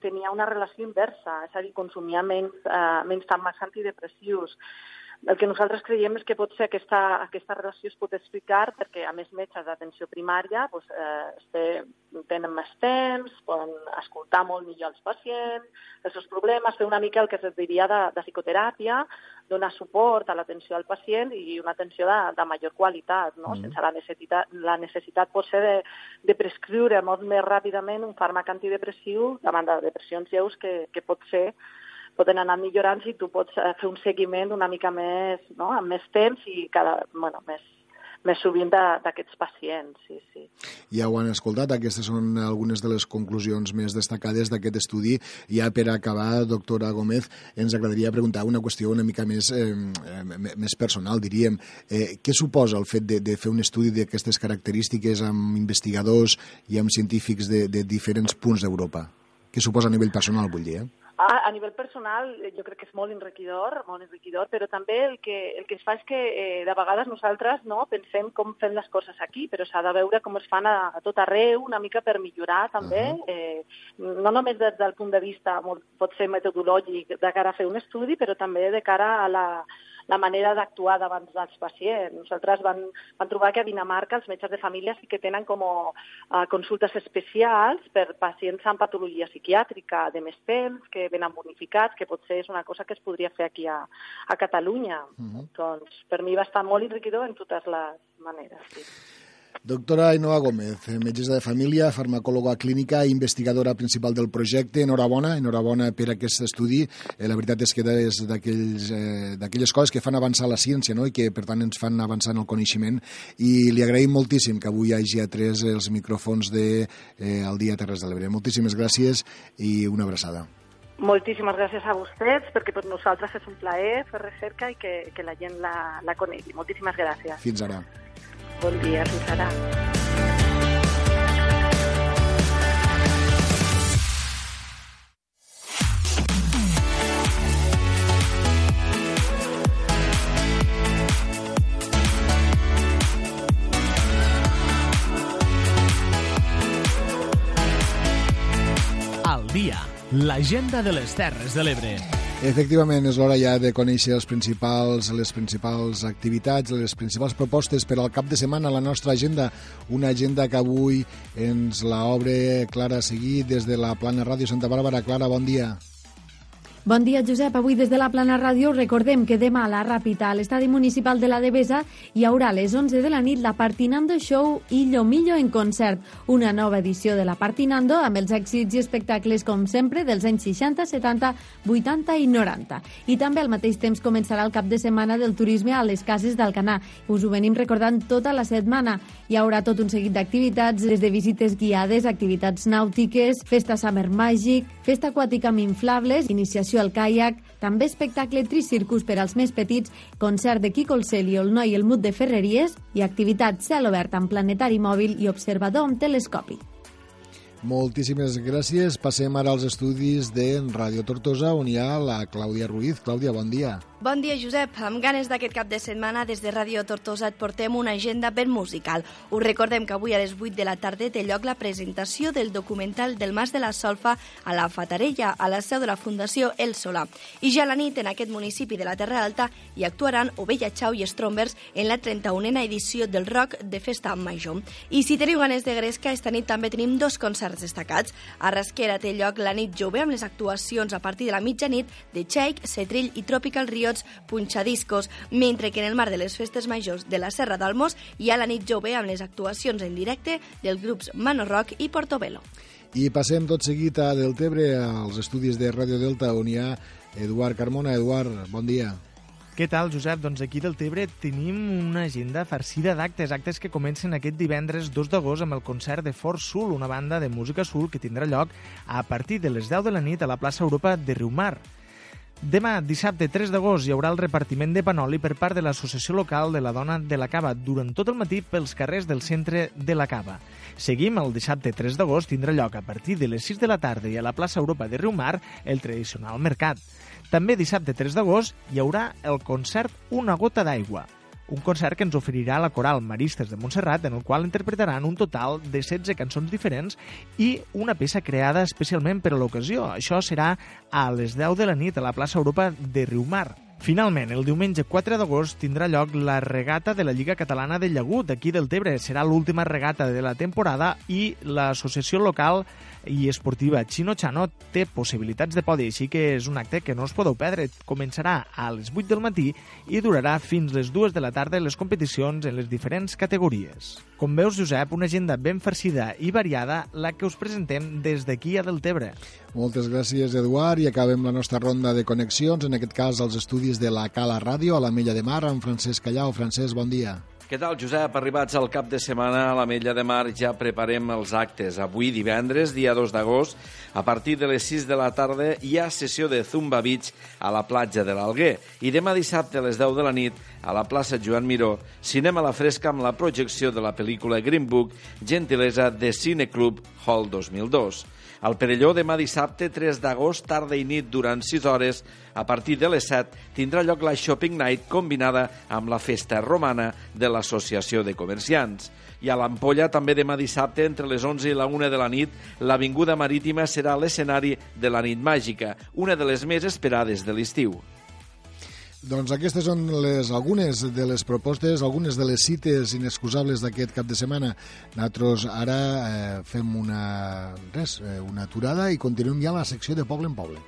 tenia una relació inversa, és a dir, consumia menys, eh, menys fàrmacs antidepressius. El que nosaltres creiem és que pot ser aquesta, aquesta relació es pot explicar perquè, a més metges d'atenció primària, doncs, eh, tenen més temps, poden escoltar molt millor els pacients, els seus problemes, fer una mica el que es diria de, de psicoteràpia, donar suport a l'atenció al pacient i una atenció de, de major qualitat, no? Mm. sense la necessitat, la necessitat pot ser de, de prescriure molt més ràpidament un fàrmac antidepressiu davant de depressions lleus que, que pot ser poden anar millorant si tu pots eh, fer un seguiment una mica més, no? amb més temps i cada, bueno, més, més sovint d'aquests pacients, sí, sí. Ja ho han escoltat, aquestes són algunes de les conclusions més destacades d'aquest estudi. Ja per acabar, doctora Gómez, ens agradaria preguntar una qüestió una mica més, eh, més personal, diríem. Eh, què suposa el fet de, de fer un estudi d'aquestes característiques amb investigadors i amb científics de, de diferents punts d'Europa? Què suposa a nivell personal, vull dir, eh? A, a nivell personal, eh, jo crec que és molt enriquidor, molt enriquidor, però també el que, el que es fa és que eh, de vegades nosaltres no pensem com fem les coses aquí, però s'ha de veure com es fan a, a tot arreu, una mica per millorar també, uh -huh. eh, no només des del punt de vista, molt, pot ser metodològic, de cara a fer un estudi, però també de cara a la, la manera d'actuar davant dels pacients. Nosaltres van, van trobar que a Dinamarca els metges de família sí que tenen com uh, consultes especials per pacients amb patologia psiquiàtrica de més temps, que venen bonificats, que potser és una cosa que es podria fer aquí a, a Catalunya. Uh -huh. Doncs per mi va estar molt enriquidor en totes les maneres. Sí. Doctora Ainhoa Gómez, metgessa de família, farmacòloga clínica i investigadora principal del projecte. Enhorabona, enhorabona per aquest estudi. Eh, la veritat és que és d'aquelles eh, coses que fan avançar la ciència no? i que, per tant, ens fan avançar en el coneixement. I li agraïm moltíssim que avui hagi atret els micròfons de eh, el Dia Terres de l'Ebre. Moltíssimes gràcies i una abraçada. Moltíssimes gràcies a vostès, perquè per nosaltres és un plaer fer recerca i que, que la gent la, la conegui. Moltíssimes gràcies. Fins ara. Bon dia. Al dia, l'agenda de les Terres de l'Ebre. Efectivament, és l'hora ja de conèixer els principals, les principals activitats, les principals propostes per al cap de setmana a la nostra agenda. Una agenda que avui ens la obre Clara Seguí des de la Plana Ràdio Santa Bàrbara. Clara, bon dia. Bon dia, Josep. Avui des de la Plana Ràdio recordem que demà a la Ràpita, a l'estadi municipal de la Devesa, hi haurà a les 11 de la nit la Partinando Show Illo Millo en concert, una nova edició de la Partinando amb els èxits i espectacles, com sempre, dels anys 60, 70, 80 i 90. I també al mateix temps començarà el cap de setmana del turisme a les cases d'Alcanar. Us ho venim recordant tota la setmana. Hi haurà tot un seguit d'activitats, des de visites guiades, activitats nàutiques, festa Summer Magic, festa aquàtica amb inflables, iniciació excursió al caiac, també espectacle tricircus per als més petits, concert de Quico el Celio, el noi i el mut de Ferreries i activitat cel obert amb planetari mòbil i observador amb telescopi. Moltíssimes gràcies. Passem ara als estudis de Ràdio Tortosa, on hi ha la Clàudia Ruiz. Clàudia, bon dia. Bon dia, Josep. Amb ganes d'aquest cap de setmana, des de Ràdio Tortosa et portem una agenda ben musical. Us recordem que avui a les 8 de la tarda té lloc la presentació del documental del Mas de la Solfa a la Fatarella, a la seu de la Fundació El Solà. I ja a la nit, en aquest municipi de la Terra Alta, hi actuaran Ovella Chau i Strombers en la 31a edició del Rock de Festa Major. I si teniu ganes de gresca, esta nit també tenim dos concerts destacats. A Rasquera té lloc la nit jove amb les actuacions a partir de la mitjanit de Cheik, Cetrill i Tropical Rio Punxa punxadiscos, mentre que en el mar de les festes majors de la Serra d'Almos hi ha la nit jove amb les actuacions en directe dels grups Mano Rock i Portobello. I passem tot seguit a Deltebre, als estudis de Ràdio Delta, on hi ha Eduard Carmona. Eduard, bon dia. Què tal, Josep? Doncs aquí del Tebre tenim una agenda farcida d'actes, actes que comencen aquest divendres 2 d'agost amb el concert de Fort Sul, una banda de música sul que tindrà lloc a partir de les 10 de la nit a la plaça Europa de Riumar. Demà, dissabte 3 d'agost, hi haurà el repartiment de panoli per part de l'Associació Local de la Dona de la Cava durant tot el matí pels carrers del centre de la Cava. Seguim, el dissabte 3 d'agost tindrà lloc a partir de les 6 de la tarda i a la plaça Europa de Riumar el tradicional mercat. També dissabte 3 d'agost hi haurà el concert Una gota d'aigua, un concert que ens oferirà la coral Maristes de Montserrat, en el qual interpretaran un total de 16 cançons diferents i una peça creada especialment per a l'ocasió. Això serà a les 10 de la nit a la plaça Europa de Riumar. Finalment, el diumenge 4 d'agost tindrà lloc la regata de la Lliga Catalana de Llagut, aquí del Tebre. Serà l'última regata de la temporada i l'associació local i esportiva Chino Chano té possibilitats de podi, així que és un acte que no us podeu perdre. Començarà a les 8 del matí i durarà fins les 2 de la tarda les competicions en les diferents categories. Com veus, Josep, una agenda ben farcida i variada la que us presentem des d'aquí a Deltebre. Moltes gràcies, Eduard, i acabem la nostra ronda de connexions, en aquest cas als estudis de la Cala Ràdio, a la Mella de Mar, amb Francesc Callau. Francesc, bon dia. Què tal, Josep? Arribats al cap de setmana a la Mella de Mar ja preparem els actes. Avui, divendres, dia 2 d'agost, a partir de les 6 de la tarda hi ha sessió de Zumba Beach a la platja de l'Alguer. I demà dissabte a les 10 de la nit, a la plaça Joan Miró, cinema a la fresca amb la projecció de la pel·lícula Green Book, gentilesa de Cineclub Hall 2002. Al Perelló, demà dissabte, 3 d'agost, tarda i nit, durant 6 hores, a partir de les 7, tindrà lloc la Shopping Night combinada amb la festa romana de l'Associació de Comerciants. I a l'Ampolla, també demà dissabte, entre les 11 i la 1 de la nit, l'Avinguda Marítima serà l'escenari de la nit màgica, una de les més esperades de l'estiu. Doncs aquestes són les, algunes de les propostes, algunes de les cites inexcusables d'aquest cap de setmana. Nosaltres ara eh, fem una, res, eh, una aturada i continuem ja la secció de Poble en Poble.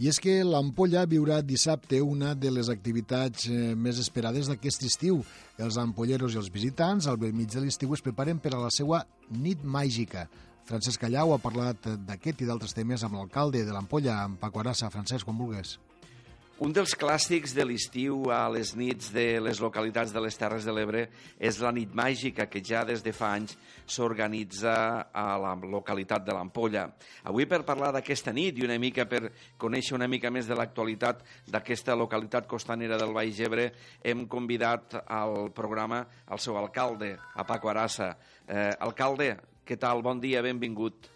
I és que l'Ampolla viurà dissabte una de les activitats eh, més esperades d'aquest estiu. Els ampolleros i els visitants al vell mig de l'estiu es preparen per a la seva nit màgica. Francesc Callau ha parlat d'aquest i d'altres temes amb l'alcalde de l'Ampolla, amb Paco Arassa. Francesc, quan vulguis. Un dels clàssics de l'estiu a les nits de les localitats de les Terres de l'Ebre és la nit màgica que ja des de fa anys s'organitza a la localitat de l'Ampolla. Avui per parlar d'aquesta nit i una mica per conèixer una mica més de l'actualitat d'aquesta localitat costanera del Baix Ebre hem convidat al programa al seu alcalde, a Paco Arassa. Eh, alcalde, què tal? Bon dia, benvingut.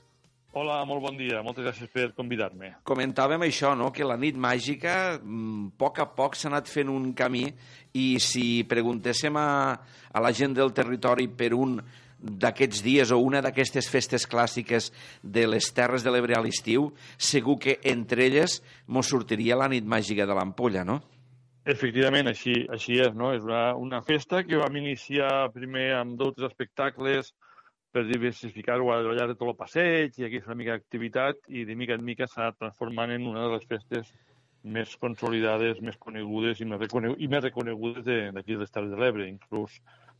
Hola, molt bon dia. Moltes gràcies per convidar-me. Comentàvem això, no?, que la nit màgica, a mm, poc a poc s'ha anat fent un camí i si preguntéssim a, a la gent del territori per un d'aquests dies o una d'aquestes festes clàssiques de les Terres de l'Ebre a l'estiu, segur que entre elles mos sortiria la nit màgica de l'Ampolla, no? Efectivament, així, així és, no? És una, una festa que vam iniciar primer amb dos espectacles per diversificar-ho al llarg de tot el passeig i aquí és una mica d'activitat i de mica en mica s'ha transformant en una de les festes més consolidades, més conegudes i més, reconegudes, i més reconegudes d'aquí de les Terres de l'Ebre. Inclús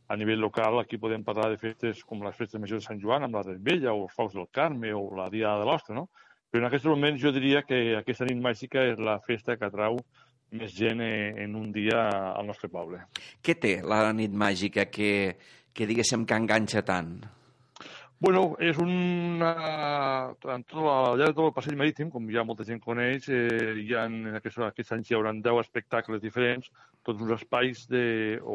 a nivell local aquí podem parlar de festes com les festes majors de Sant Joan amb la Vella o els Focs del Carme o la Dia de l'Ostra, no? Però en aquest moment jo diria que aquesta nit màgica és la festa que atrau més gent en un dia al nostre poble. Què té la nit màgica que, que diguéssim que enganxa tant? Bueno, és una... En tot, al llarg de tot el passeig marítim, com ja molta gent coneix, eh, hi ha, en aquests, aquests anys hi haurà 10 espectacles diferents, tots uns espais de,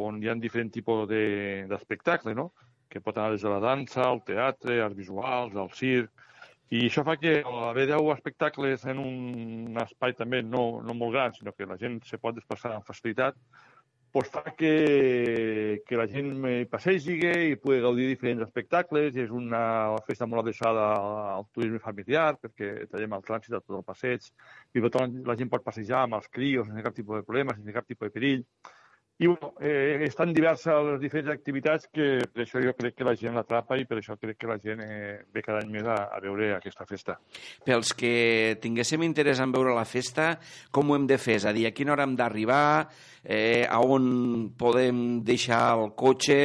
on hi ha diferent tipus d'espectacle, no? que pot anar des de la dansa, al teatre, arts visuals, al circ, i això fa que haver 10 espectacles en un espai també no, no molt gran, sinó que la gent se pot desplaçar amb facilitat, pues fa que, que la gent passegi i pugui gaudir diferents espectacles. I és una festa molt adreçada al turisme familiar, perquè tallem el trànsit a tot el passeig, i per tant la gent pot passejar amb els crios sense cap tipus de problema, sense cap tipus de perill. I bueno, eh, estan diverses les diferents activitats que per això jo crec que la gent l'atrapa i per això crec que la gent eh, ve cada any més a, a veure aquesta festa. Pels que tinguéssim interès en veure la festa, com ho hem de fer? És a dir, a quina hora hem d'arribar? Eh, a on podem deixar el cotxe?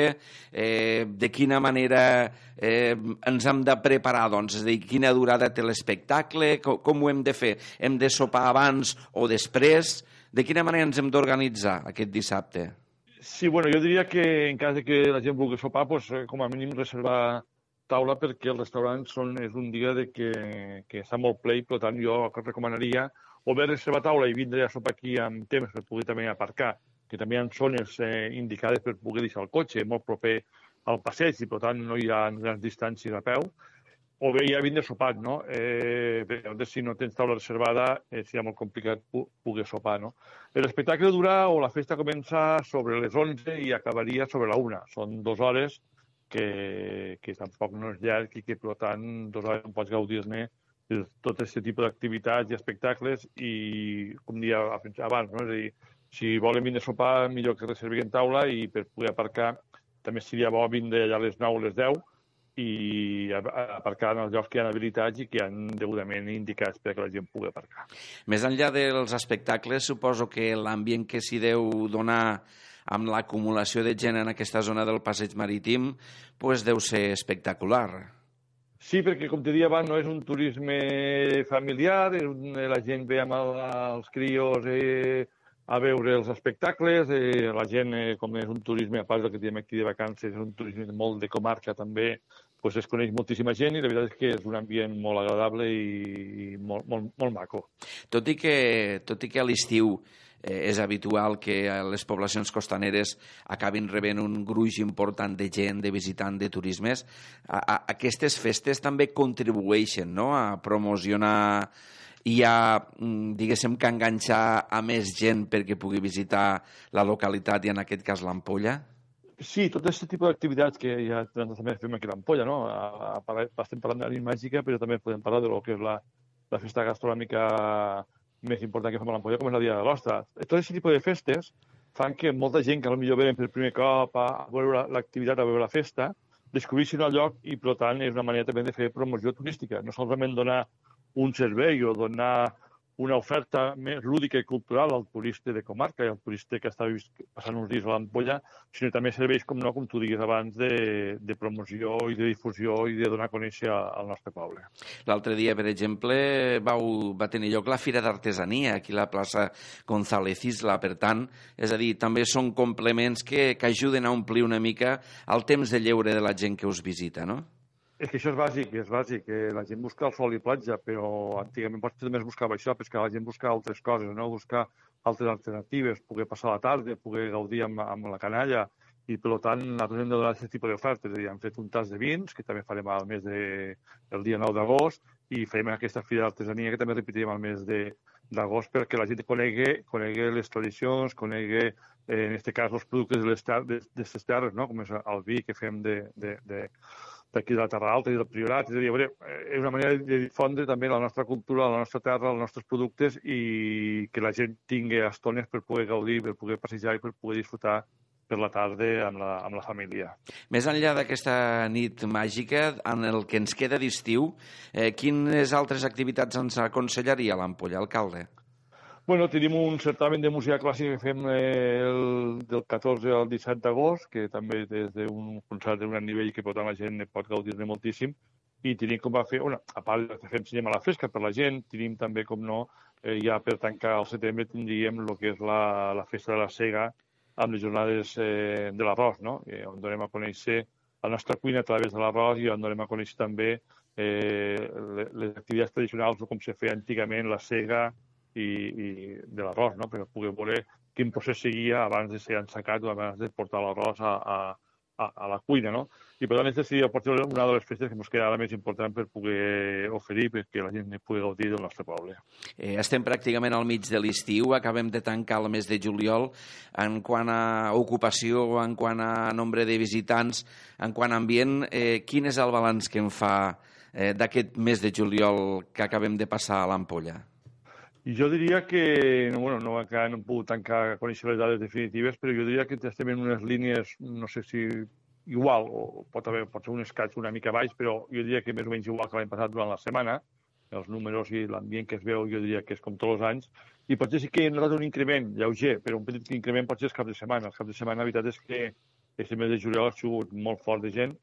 Eh, de quina manera eh, ens hem de preparar? Doncs, és a dir, quina durada té l'espectacle? Com, com ho hem de fer? Hem de sopar abans o després? De quina manera ens hem d'organitzar aquest dissabte? Sí, bueno, jo diria que en cas de que la gent vulgui sopar, pues, eh, com a mínim reservar taula perquè els restaurants són, és un dia de que, que està molt ple i per tant jo recomanaria o bé reservar taula i vindre a sopar aquí amb temps per poder també aparcar, que també hi ha zones eh, indicades per poder deixar el cotxe molt proper al passeig i per tant no hi ha grans distàncies a peu, o bé ja vindre sopat, no? Eh, bé, si no tens taula reservada, eh, seria molt complicat poder sopar, no? L'espectacle dura, o la festa comença sobre les 11 i acabaria sobre la 1. Són dues hores que, que tampoc no és llarg i que, per tant, dues hores no pots gaudir-ne de tot aquest tipus d'activitats i espectacles i, com dia abans, no? és a dir, si volen vindre a sopar, millor que reservin taula i per poder aparcar també seria bo vindre allà a les 9 o les 10 i aparcar en els llocs que hi ha habilitats i que hi han degudament indicats perquè la gent pugui aparcar. Més enllà dels espectacles, suposo que l'ambient que s'hi deu donar amb l'acumulació de gent en aquesta zona del passeig marítim pues deu ser espectacular. Sí, perquè, com te dia abans, no és un turisme familiar, és un, la gent ve amb el, els crios eh, a veure els espectacles. Eh, la gent, eh, com és un turisme, a part del que diem aquí de vacances, és un turisme molt de comarca també, pues es coneix moltíssima gent i la veritat és que és un ambient molt agradable i, i molt, molt, molt maco. Tot i que, tot i que a l'estiu eh, és habitual que les poblacions costaneres acabin rebent un gruix important de gent, de visitants, de turismes, a, a, aquestes festes també contribueixen no? a promocionar hi ha, mm, diguéssim, que enganxar a més gent perquè pugui visitar la localitat i, en aquest cas, l'Ampolla? Sí, tot aquest tipus d'activitats que ja també fem aquí a l'Ampolla, no? A, a, estem parlant de la màgica, però també podem parlar de lo que és la, la festa gastronòmica més important que fem a l'Ampolla, com és la Dia de l'Ostra. Tot aquest tipus de festes fan que molta gent que potser venen per primer cop a veure l'activitat, a veure la festa, descobrissin el lloc i, per tant, és una manera també de fer promoció turística. No solament donar un servei o donar una oferta més lúdica i cultural al turista de comarca i al turista que està passant uns dies a l'Ampolla, sinó també serveix, com no, com tu digues abans, de, de promoció i de difusió i de donar a conèixer al nostre poble. L'altre dia, per exemple, vau, va tenir lloc la Fira d'Artesania aquí a la plaça González Isla, per tant, és a dir, també són complements que, que ajuden a omplir una mica el temps de lleure de la gent que us visita, no? És que això és bàsic, és bàsic. Que la gent busca el sol i platja, però antigament potser també es buscava això, perquè la gent busca altres coses, no? buscar altres alternatives, poder passar la tarda, poder gaudir amb, amb la canalla, i per tant nosaltres hem de donar aquest tipus d'ofertes. És a dir, hem fet un tas de vins, que també farem al mes de, el dia 9 d'agost, i farem aquesta fira d'artesania que també repetirem al mes d'agost perquè la gent conegui, conegui les tradicions, conegui, eh, en aquest cas, els productes de les, de, de les terres, no? com és el vi que fem de, de, de, d'aquí de la Terra Alta i del Priorat. És a dir, és una manera de difondre també la nostra cultura, la nostra terra, els nostres productes i que la gent tingui estones per poder gaudir, per poder passejar i per poder disfrutar per la tarda amb la, amb la família. Més enllà d'aquesta nit màgica, en el que ens queda d'estiu, eh, quines altres activitats ens aconsellaria l'Ampolla, alcalde? Bueno, tenim un certamen de música clàssica que fem eh, el, del 14 al 17 d'agost, que també és d'un concert d'un gran nivell que tant la gent pot gaudir-ne moltíssim. I tenim com va fer, bueno, a part de fer cinema a la fresca per la gent, tenim també, com no, eh, ja per tancar el setembre tindríem el que és la, la festa de la cega amb les jornades eh, de l'arròs, no? Eh, on donem a conèixer la nostra cuina a través de l'arròs i on donem a conèixer també eh, les activitats tradicionals com se feia antigament la sega i, i de l'arròs, no? per poder veure quin procés seguia abans de ser ensacat o abans de portar l'arròs a, a, a, a la cuina, no? I per tant, aquesta seria potser una de les festes que ens queda ara més important per poder oferir perquè la gent pugui gaudir del nostre poble. Eh, estem pràcticament al mig de l'estiu, acabem de tancar el mes de juliol. En quant a ocupació, en quant a nombre de visitants, en quant a ambient, eh, quin és el balanç que en fa eh, d'aquest mes de juliol que acabem de passar a l'Ampolla? I jo diria que, no, bueno, no, encara no hem pogut tancar conèixer les dades definitives, però jo diria que estem en unes línies, no sé si igual, o pot haver pot ser un escaig una mica baix, però jo diria que més o menys igual que l'any passat durant la setmana, els números i l'ambient que es veu jo diria que és com tots els anys, i potser sí que hem notat un increment lleuger, però un petit increment potser és cap de setmana. El cap de setmana, la veritat és que aquest mes de juliol ha sigut molt fort de gent,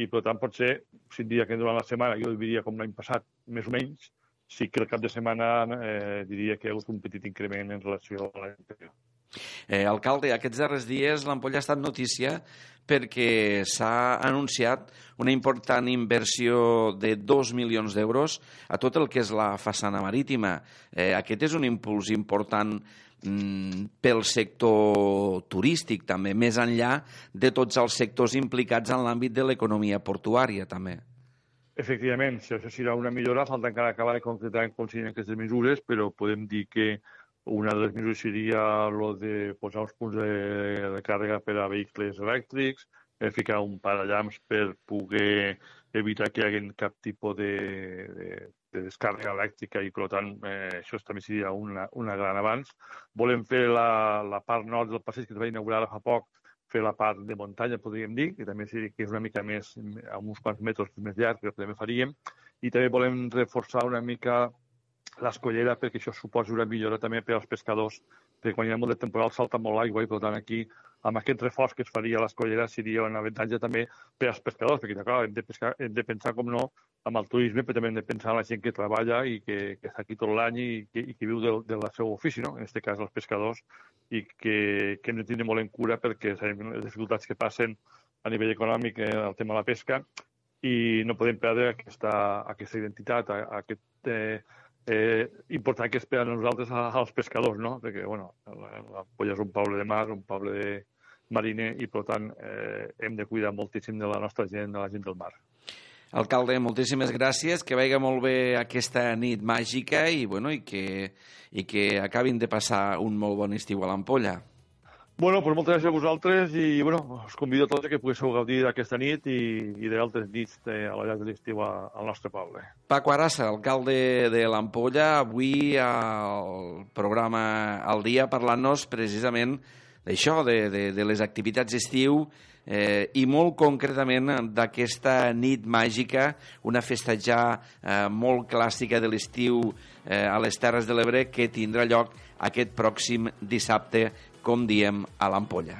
i per tant potser, si diria que durant la setmana jo diria com l'any passat, més o menys, sí que el cap de setmana eh, diria que hi ha hagut un petit increment en relació a l'any anterior. Eh, alcalde, aquests darrers dies l'Ampolla ha estat notícia perquè s'ha anunciat una important inversió de 2 milions d'euros a tot el que és la façana marítima. Eh, aquest és un impuls important mm, pel sector turístic també, més enllà de tots els sectors implicats en l'àmbit de l'economia portuària també. Efectivament, si això serà una millora, falta encara acabar de concretar com serien aquestes mesures, però podem dir que una de les mesures seria el de posar uns punts de, de càrrega per a vehicles elèctrics, eh, ficar un parallams per poder evitar que hi hagi cap tipus de, de, de descàrrega elèctrica i, per tant, eh, això també seria una, una gran avanç. Volem fer la, la part nord del passeig que es va inaugurar fa poc, fer la part de muntanya, podríem dir, que també seria que és una mica més, a uns quants metres més llarg, que també faríem, i també volem reforçar una mica l'escollera perquè això suposa una millora també per als pescadors, perquè quan hi ha molt de temporal salta molt l'aigua i per tant aquí amb aquest reforç que es faria a l'escollera seria un avantatge també per als pescadors, perquè clar, hem, de pescar, hem de pensar com no amb el turisme, però també hem de pensar en la gent que treballa i que, que està aquí tot l'any i, que, i que viu del, del seu ofici, no? en aquest cas els pescadors, i que, que hem de tenir molt en cura perquè sabem les dificultats que passen a nivell econòmic eh, el tema de la pesca i no podem perdre aquesta, aquesta identitat, aquest eh, eh, important que esperen nosaltres als pescadors, no? perquè bueno, la, la Polla és un poble de mar, un poble de, mariner i, per tant, eh, hem de cuidar moltíssim de la nostra gent, de la gent del mar. Alcalde, moltíssimes gràcies, que vagi molt bé aquesta nit màgica i, bueno, i, que, i que acabin de passar un molt bon estiu a l'Ampolla. Bueno, pues moltes gràcies a vosaltres i bueno, us convido a tots que poguéssiu gaudir d'aquesta nit i, i d'altres nits de, a la llarg de l'estiu al nostre poble. Paco Arassa, alcalde de l'Ampolla, avui al programa Al Dia parlant-nos precisament d'això, de, de, de les activitats d'estiu eh, i molt concretament d'aquesta nit màgica, una festa ja eh, molt clàssica de l'estiu eh, a les Terres de l'Ebre que tindrà lloc aquest pròxim dissabte, com diem, a l'Ampolla.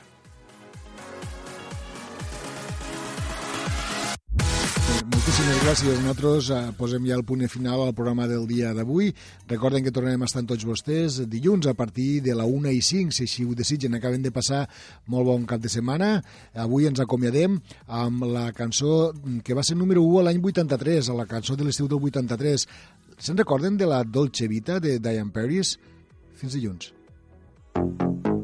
Moltíssimes gràcies. Nosaltres eh, posem ja el punt final al programa del dia d'avui. Recorden que tornarem a estar tots vostès dilluns a partir de la 1 i 5, si així ho desitgen. Acaben de passar molt bon cap de setmana. Avui ens acomiadem amb la cançó que va ser número 1 l'any 83, a la cançó de l'estiu del 83. Se'n recorden de la Dolce Vita de Diane Paris? Fins dilluns. Thank you.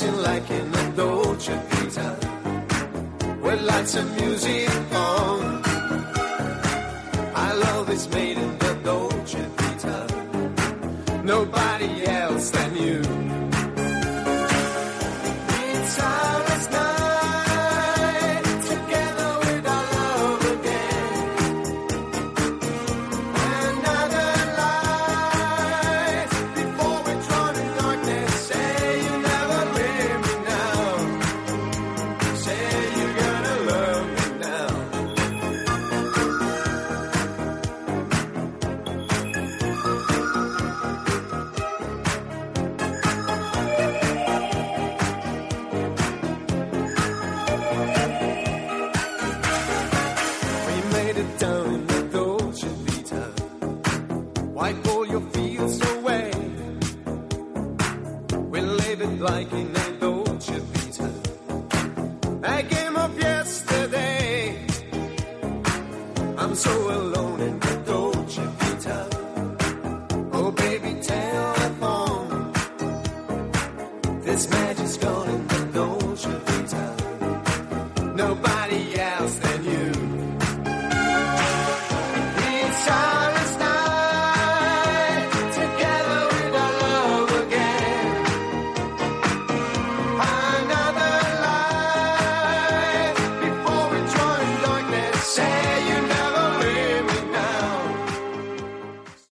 dancing like in a Dolce Vita. With lights and music